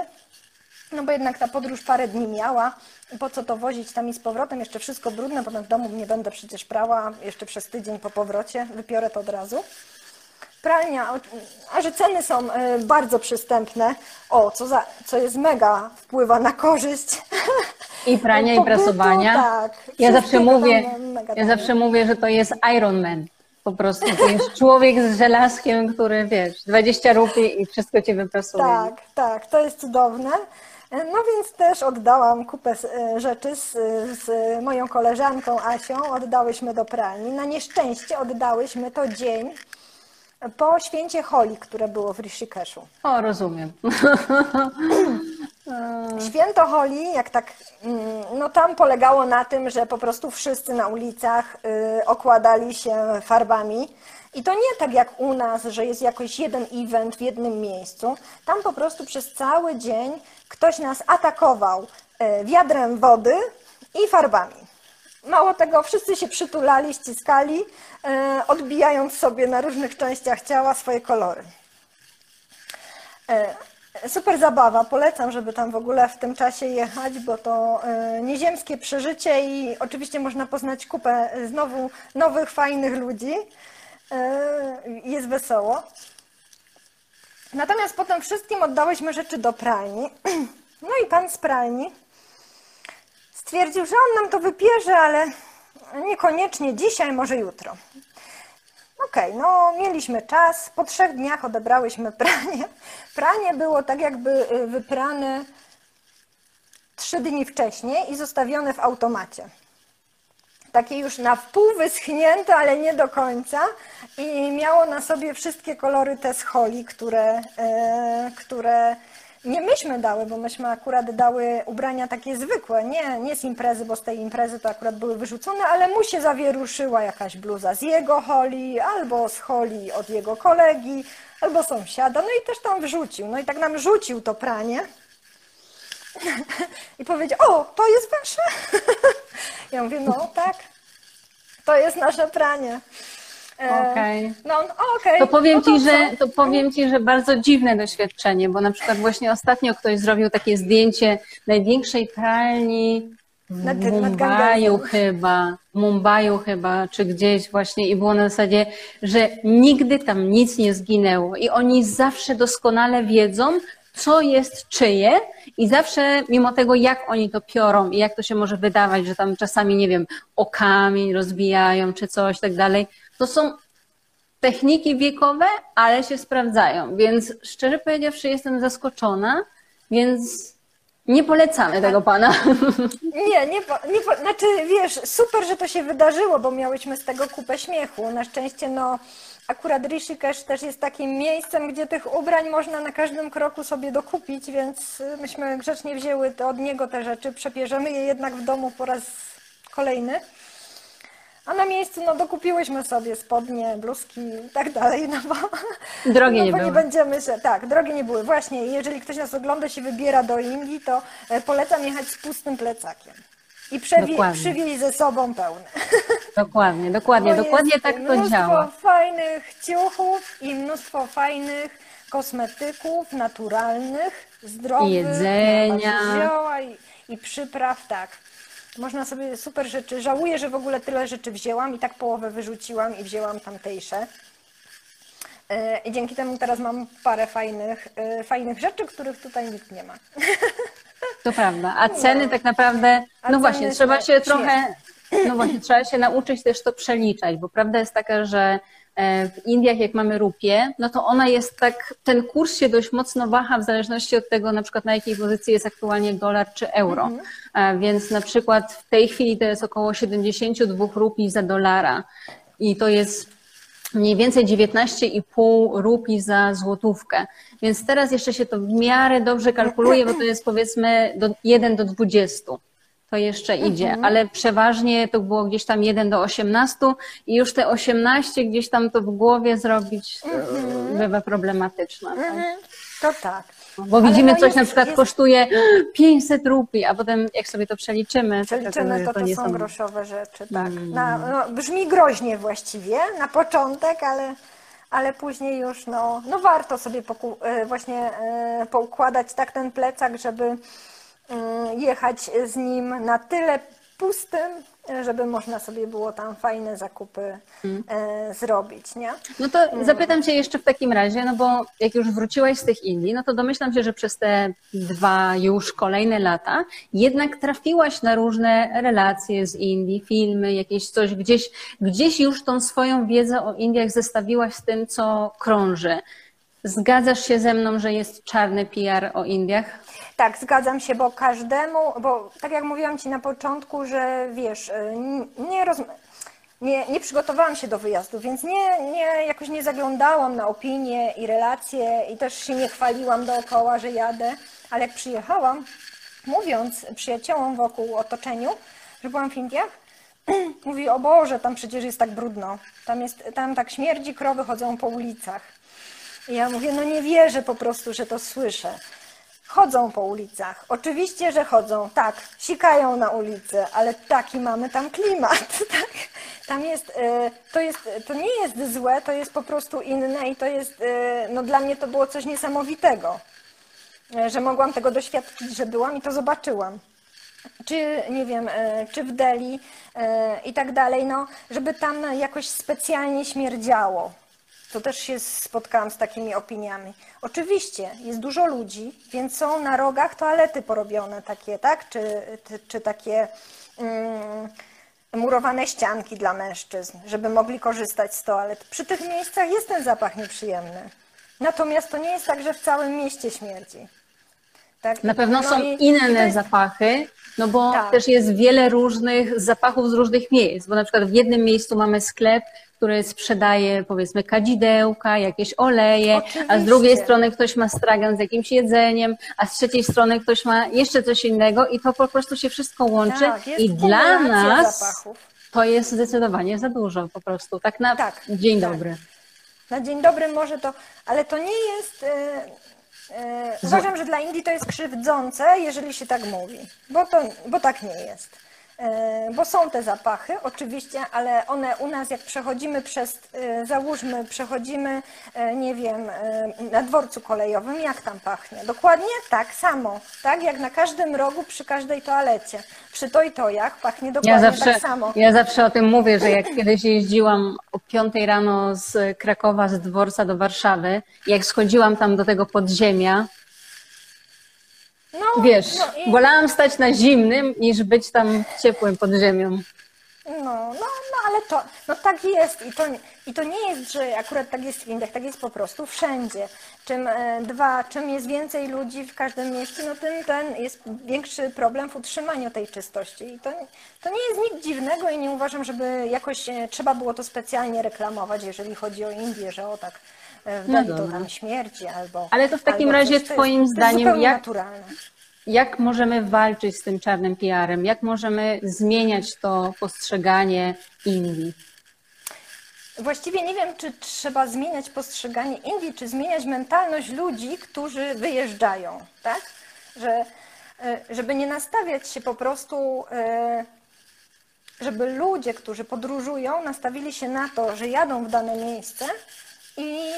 No bo jednak ta podróż parę dni miała. Po co to wozić tam i z powrotem? Jeszcze wszystko brudne, potem w domu nie będę przecież prała. Jeszcze przez tydzień po powrocie wypiorę to od razu. Pralnia, a że ceny są e, bardzo przystępne, o, co, za, co jest mega, wpływa na korzyść. I prania, i prasowania. Tak. Ja zawsze mówię, ja zawsze mówię, że to jest Iron Man. Po prostu to jest człowiek z żelazkiem, który wiesz, 20 rupii i wszystko cię wyprasuje. Tak, tak, to jest cudowne. No więc też oddałam kupę e, rzeczy z, z, moją koleżanką Asią, oddałyśmy do pralni. Na nieszczęście oddałyśmy to dzień po święcie Holi, które było w Rishikeshu. O, rozumiem. Święto Holi, jak tak, mm, no tam polegało na tym, że po prostu wszyscy na ulicach y, okładali się farbami. I to nie tak jak u nas, że jest jakoś jeden event w jednym miejscu. Tam po prostu przez cały dzień ktoś nas atakował e, wiadrem wody i farbami. Mało tego, wszyscy się przytulali, ściskali, e, odbijając sobie na różnych częściach ciała swoje kolory. E, super zabawa, polecam, żeby tam w ogóle w tym czasie jechać, bo to nieziemskie przeżycie i oczywiście można poznać kupę znowu nowych, fajnych ludzi. Jest wesoło. Natomiast potem wszystkim oddałyśmy rzeczy do pralni. No i pan z pralni stwierdził, że on nam to wypierze, ale niekoniecznie dzisiaj, może jutro. Okej, okay, no mieliśmy czas. Po trzech dniach odebrałyśmy pranie. Pranie było tak jakby y, wyprane trzy dni wcześniej i zostawione w automacie takie już na wpół wyschnięte, ale nie do końca i miało na sobie wszystkie kolory te scholi, które, e, które nie myśmy dały, bo myśmy akurat dały ubrania takie zwykłe, nie, nie z imprezy, bo z tej imprezy to akurat były wyrzucone, ale mu się zawieruszyła jakaś bluza z jego holi, albo z holi od jego kolegi, albo sąsiada, no i też tam wrzucił. No i tak nam rzucił to pranie i powiedział, o, to jest wasze? Ja mówię, no tak, to jest nasze pranie. E, okej. Okay. No, okay. To powiem, no to ci, że, to powiem Ci, że bardzo dziwne doświadczenie, bo na przykład właśnie ostatnio ktoś zrobił takie zdjęcie największej pralni w nad, Mumbaiu chyba, w Mumbaiu chyba, czy gdzieś właśnie i było na zasadzie, że nigdy tam nic nie zginęło i oni zawsze doskonale wiedzą, co jest czyje i zawsze mimo tego, jak oni to piorą i jak to się może wydawać, że tam czasami, nie wiem, o kamień rozbijają czy coś tak dalej, to są techniki wiekowe, ale się sprawdzają. Więc szczerze powiedziawszy, jestem zaskoczona, więc nie polecamy tego pana. Nie, nie, nie, znaczy wiesz, super, że to się wydarzyło, bo miałyśmy z tego kupę śmiechu. Na szczęście, no, akurat Rishikesh też jest takim miejscem, gdzie tych ubrań można na każdym kroku sobie dokupić, więc myśmy grzecznie wzięły od niego te rzeczy, przebierzemy je jednak w domu po raz kolejny. A na miejscu no dokupiłyśmy sobie spodnie, bluzki i tak dalej, no bo, Drogie no nie bo były. nie będziemy się, tak, drogie nie były. Właśnie, jeżeli ktoś nas ogląda, się wybiera do Indii, to e, polecam jechać z pustym plecakiem. I przewie- przywieźć ze sobą pełne. Dokładnie, dokładnie, dokładnie tak to mnóstwo działa. fajnych ciuchów i mnóstwo fajnych kosmetyków naturalnych, zdrowych, I jedzenia. zioła i, i przypraw, tak. Można sobie super rzeczy. Żałuję, że w ogóle tyle rzeczy wzięłam i tak połowę wyrzuciłam i wzięłam tamtejsze. E, I dzięki temu teraz mam parę fajnych, e, fajnych rzeczy, których tutaj nikt nie ma. To prawda. A ceny tak naprawdę, A no właśnie, trzeba się trochę, no właśnie, trzeba się nauczyć też to przeliczać, bo prawda jest taka, że w Indiach jak mamy rupię, no to ona jest tak, ten kurs się dość mocno waha w zależności od tego na przykład na jakiej pozycji jest aktualnie dolar czy euro. E, Więc na przykład w tej chwili to jest około 72 rupii za dolara i to jest mniej więcej 19,5 rupii za złotówkę. Więc teraz jeszcze się to w miarę dobrze kalkuluje, bo to jest powiedzmy do 1 do 20. To jeszcze idzie, ale przeważnie to było gdzieś tam 1 do 18 i już te 18 gdzieś tam to w głowie zrobić e, bywa problematyczne. tak? Mhm. To tak. Bo Ale widzimy no coś jest- na przykład jest- kosztuje 500 rupii, a potem jak sobie to przeliczymy, to Przeliczymy, okazuje, to, że to nie są groszowe rzeczy, tak. Mm. Na, no, brzmi groźnie właściwie na początek, ale, ale później już no, no warto sobie e, właśnie e, poukładać tak ten plecak, żeby jechać z nim na tyle pustym, żeby można sobie było tam fajne zakupy Mm. e, zrobić, nie? No to zapytam Cię jeszcze w takim razie, no bo jak już wróciłaś z tych Indii, no to domyślam się, że przez te dwa już kolejne lata jednak trafiłaś na różne relacje z Indii, filmy, jakieś coś, gdzieś, gdzieś już tą swoją wiedzę o Indiach zestawiłaś z tym, co krąży. Zgadzasz się ze mną, że jest czarny PR o Indiach? Tak, zgadzam się, bo każdemu, bo tak jak mówiłam Ci na początku, że wiesz, y, nie, nie, nie przygotowałam się do wyjazdu, więc nie, nie, jakoś nie zaglądałam na opinie i relacje i też się nie chwaliłam dookoła, że jadę, ale jak przyjechałam, mówiąc przyjaciołom wokół otoczeniu, że byłam w Indiach, mówi, o Boże, tam przecież jest tak brudno, tam, jest, tam tak śmierdzi, krowy chodzą po ulicach. Ja mówię, no nie wierzę po prostu, że to słyszę. Chodzą po ulicach. Oczywiście, że chodzą, tak, sikają na ulicy, ale taki mamy tam klimat, tak? Tam jest, e, to jest, to nie jest złe, to jest po prostu inne i to jest, e, no dla mnie to było coś niesamowitego, e, że mogłam tego doświadczyć, że byłam i to zobaczyłam czy nie wiem, czy w Delhi e, i tak dalej, no, żeby tam jakoś specjalnie śmierdziało. To też się spotkałam z takimi opiniami. Oczywiście jest dużo ludzi, więc są na rogach toalety porobione takie, tak? Czy, czy, czy takie mm, murowane ścianki dla mężczyzn, żeby mogli korzystać z toalet. Przy tych miejscach jest ten zapach nieprzyjemny. Natomiast to nie jest tak, że w całym mieście śmierdzi. Tak? Na pewno No są i- inne jest- zapachy, no bo Tak. też jest wiele różnych zapachów z różnych miejsc, bo na przykład w jednym miejscu mamy sklep, który sprzedaje powiedzmy kadzidełka, jakieś oleje, a z Oczywiście. drugiej strony ktoś ma stragan z jakimś jedzeniem, a z trzeciej strony ktoś ma jeszcze coś innego i to po prostu się wszystko łączy Tak, i dla nas zapachów. to jest zdecydowanie za dużo po prostu. Tak na Tak, dzień tak. dobry. Na dzień dobry może to, ale to nie jest. E, uważam, że dla Indii to jest krzywdzące, jeżeli się tak mówi, bo, to, bo tak nie jest. E, bo są te zapachy, oczywiście, ale one u nas, jak przechodzimy przez, e, załóżmy, przechodzimy, e, nie wiem, na dworcu kolejowym, jak tam pachnie? Dokładnie tak samo, tak? Jak na każdym rogu, przy każdej toalecie. Przy tojtojach pachnie Ja dokładnie zawsze, tak samo. ja zawsze o tym mówię, że jak kiedyś jeździłam o 5 rano z Krakowa, z dworca do Warszawy, jak schodziłam tam do tego podziemia, No, wiesz, no i- wolałam stać na zimnym, niż być tam ciepłym podziemiu. No, no, no ale to, no tak jest i to, i to nie jest, że akurat tak jest w Indiach, tak jest po prostu wszędzie. Czym e, dwa, czym jest więcej ludzi w każdym mieście, no tym ten jest większy problem w utrzymaniu tej czystości. I to, to nie jest nic dziwnego i nie uważam, żeby jakoś e, trzeba było to specjalnie reklamować, jeżeli chodzi o Indię, że o tak w No dobra. tam śmierdzi albo... Ale to w takim razie coś. Twoim zdaniem jak- naturalne. jak możemy walczyć z tym czarnym PR-em? Jak możemy zmieniać to postrzeganie Indii? Właściwie nie wiem, czy trzeba zmieniać postrzeganie Indii, czy zmieniać mentalność ludzi, którzy wyjeżdżają, tak? Że, e, żeby nie nastawiać się po prostu, e, żeby ludzie, którzy podróżują, nastawili się na to, że jadą w dane miejsce i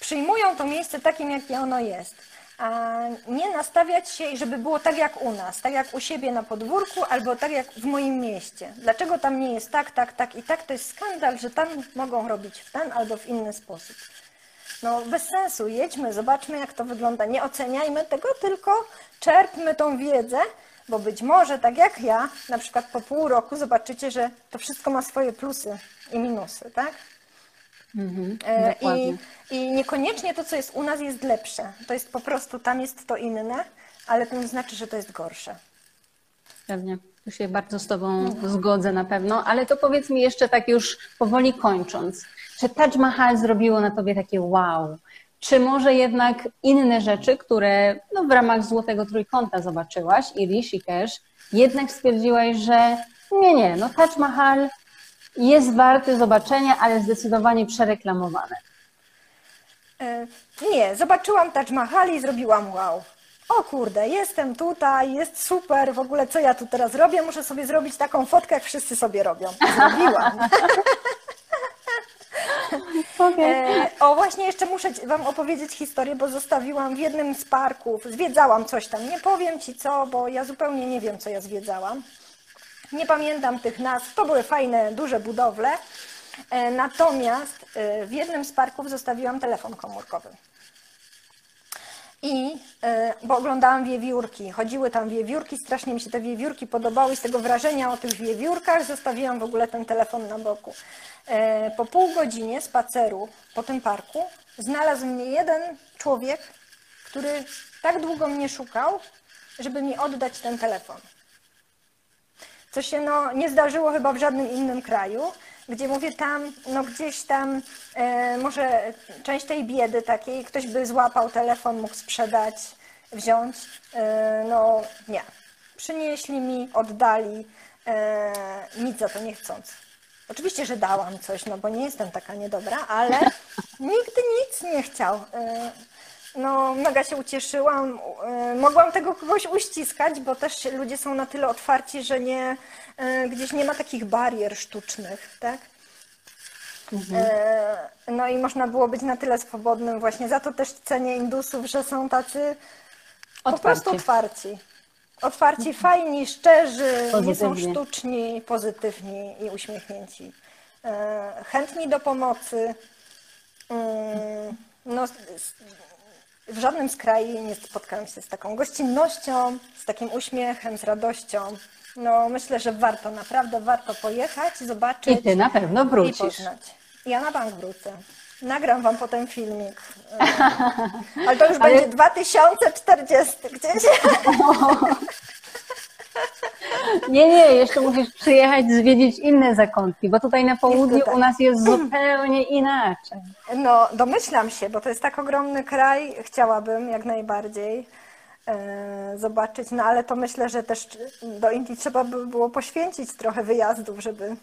przyjmują to miejsce takim, jakie ono jest. A nie nastawiać się, żeby było tak jak u nas, tak jak u siebie na podwórku, albo tak jak w moim mieście. Dlaczego tam nie jest tak, tak, tak i tak? To jest skandal, że tam mogą robić w ten albo w inny sposób. No bez sensu, jedźmy, zobaczmy jak to wygląda. Nie oceniajmy tego, tylko czerpmy tą wiedzę, bo być może tak jak ja, na przykład po pół roku zobaczycie, że to wszystko ma swoje plusy i minusy, tak? Mhm, E, I. I niekoniecznie to, co jest u nas, jest lepsze. To jest po prostu, tam jest to inne, ale to nie znaczy, że to jest gorsze. Pewnie. Tu się bardzo z Tobą zgodzę na pewno, ale to powiedz mi jeszcze tak już powoli kończąc. Czy Taj Mahal zrobiło na Tobie takie wow? Czy może jednak inne rzeczy, które no, w ramach Złotego Trójkąta zobaczyłaś i Rishikesh, jednak stwierdziłaś, że nie, nie, no Taj Mahal jest warty zobaczenia, ale zdecydowanie przereklamowane. E, Nie, zobaczyłam Taj Mahal i zrobiłam wow. O kurde, jestem tutaj, jest super, w ogóle co ja tu teraz robię? Muszę sobie zrobić taką fotkę, jak wszyscy sobie robią. Zrobiłam. E, o, właśnie jeszcze muszę Wam opowiedzieć historię, bo zostawiłam w jednym z parków, zwiedzałam coś tam, nie powiem Ci co, bo ja zupełnie nie wiem, co ja zwiedzałam. Nie pamiętam tych nazw, to były fajne, duże budowle. E, Natomiast e, w jednym z parków zostawiłam telefon komórkowy. I, e, bo oglądałam wiewiórki, chodziły tam wiewiórki, strasznie mi się te wiewiórki podobały i z tego wrażenia o tych wiewiórkach zostawiłam w ogóle ten telefon na boku. Po pół godzinie spaceru po tym parku znalazł mnie jeden człowiek, który tak długo mnie szukał, żeby mi oddać ten telefon. Co się no, nie zdarzyło chyba w żadnym innym kraju, gdzie mówię tam, no gdzieś tam e, może część tej biedy takiej, ktoś by złapał telefon, mógł sprzedać, wziąć. E, no nie. Przynieśli mi, oddali, e, nic za to nie chcąc. Oczywiście, że dałam coś, no bo nie jestem taka niedobra, ale nigdy nic nie chciał. E, no, mega się ucieszyłam. E, Mogłam tego kogoś uściskać, bo też ludzie są na tyle otwarci, że nie, e, gdzieś nie ma takich barier sztucznych, tak? E, No i można było być na tyle swobodnym właśnie. Za to też cenię Indusów, że są tacy po Otwarci. prostu otwarci. Otwarci, fajni, szczerzy, nie są sztuczni, pozytywni i uśmiechnięci. Chętni do pomocy. Mm, No, w żadnym z kraju nie spotkałam się z taką gościnnością, z takim uśmiechem, z radością. No, myślę, że warto, naprawdę warto pojechać, zobaczyć I Ty na pewno i wrócisz. poznać. Ja na bank wrócę. Nagram wam potem filmik. E, Ale to już będzie 2040 gdzieś. Nie, nie, jeszcze musisz przyjechać, zwiedzić inne zakątki, bo tutaj na południu tutaj. u nas jest zupełnie inaczej. No, domyślam się, bo to jest tak ogromny kraj, chciałabym jak najbardziej e, zobaczyć, no ale to myślę, że też do Indii trzeba by było poświęcić trochę wyjazdów, żeby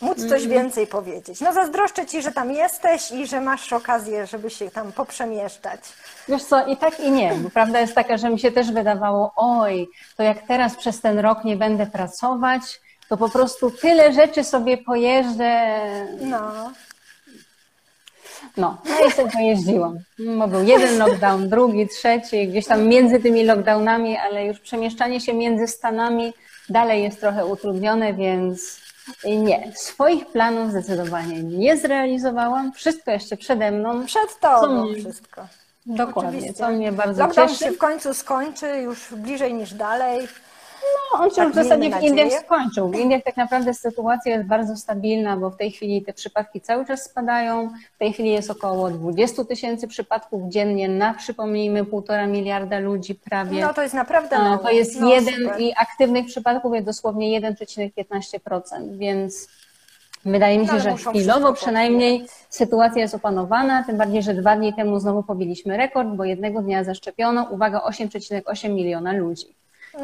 móc coś więcej powiedzieć. No zazdroszczę Ci, że tam jesteś i że masz okazję, żeby się tam poprzemieszczać. Wiesz co, i tak i nie, bo prawda jest taka, że mi się też wydawało, oj, to jak teraz przez ten rok nie będę pracować, to po prostu tyle rzeczy sobie pojeżdżę. No, No, no i sobie pojeździłam. Bo był jeden lockdown, drugi, trzeci, gdzieś tam między tymi lockdownami, ale już przemieszczanie się między Stanami dalej jest trochę utrudnione, więc nie. Swoich planów zdecydowanie nie zrealizowałam. Wszystko jeszcze przede mną. przed Tobą mnie- wszystko. Dokładnie, Oczywiście. co mnie bardzo Lockdown cieszy. się w końcu skończy, już bliżej niż dalej. No, on się Tak, już w zasadzie w Indiach skończył. W Indiach tak naprawdę sytuacja jest bardzo stabilna, bo w tej chwili te przypadki cały czas spadają. W tej chwili jest około 20 tysięcy przypadków dziennie na, przypomnijmy, półtora miliarda ludzi prawie. No to jest naprawdę A, mało. To jest no, jeden super. i aktywnych przypadków jest dosłownie 1,15%, więc wydaje mi No, się, że chwilowo przynajmniej sytuacja jest opanowana, tym bardziej, że dwa dni temu znowu pobiliśmy rekord, bo jednego dnia zaszczepiono, uwaga, 8,8 miliona ludzi.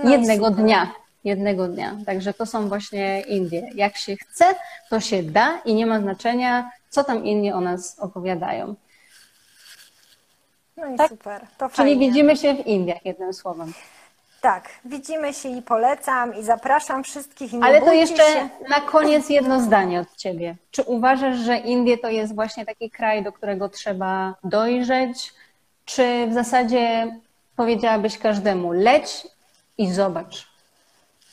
No jednego super. dnia. Jednego dnia. Także to są właśnie Indie. Jak się chce, to się da i nie ma znaczenia, co tam inni o nas opowiadają. No i Tak. super. To Czyli fajnie. widzimy się w Indiach, jednym słowem. Tak, widzimy się i polecam i zapraszam wszystkich i nie Ale to jeszcze się. na koniec jedno zdanie od Ciebie. Czy uważasz, że Indie to jest właśnie taki kraj, do którego trzeba dojrzeć? Czy w zasadzie powiedziałabyś każdemu leć i zobacz?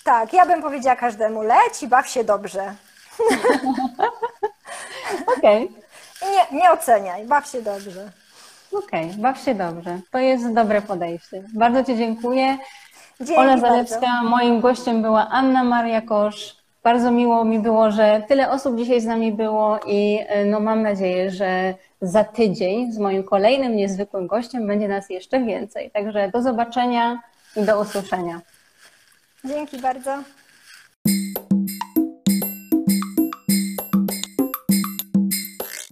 Tak, ja bym powiedziała każdemu leć i baw się dobrze. Okej, I nie, nie oceniaj, baw się dobrze. okej, baw się dobrze. To jest dobre podejście. Bardzo Ci dziękuję. Dzięki Ola bardzo. Zalewska, moim gościem była Anna Maria Kosz. Bardzo miło mi było, że tyle osób dzisiaj z nami było i e, no, mam nadzieję, że za tydzień z moim kolejnym niezwykłym gościem będzie nas jeszcze więcej. Także do zobaczenia i do usłyszenia. Dzięki bardzo.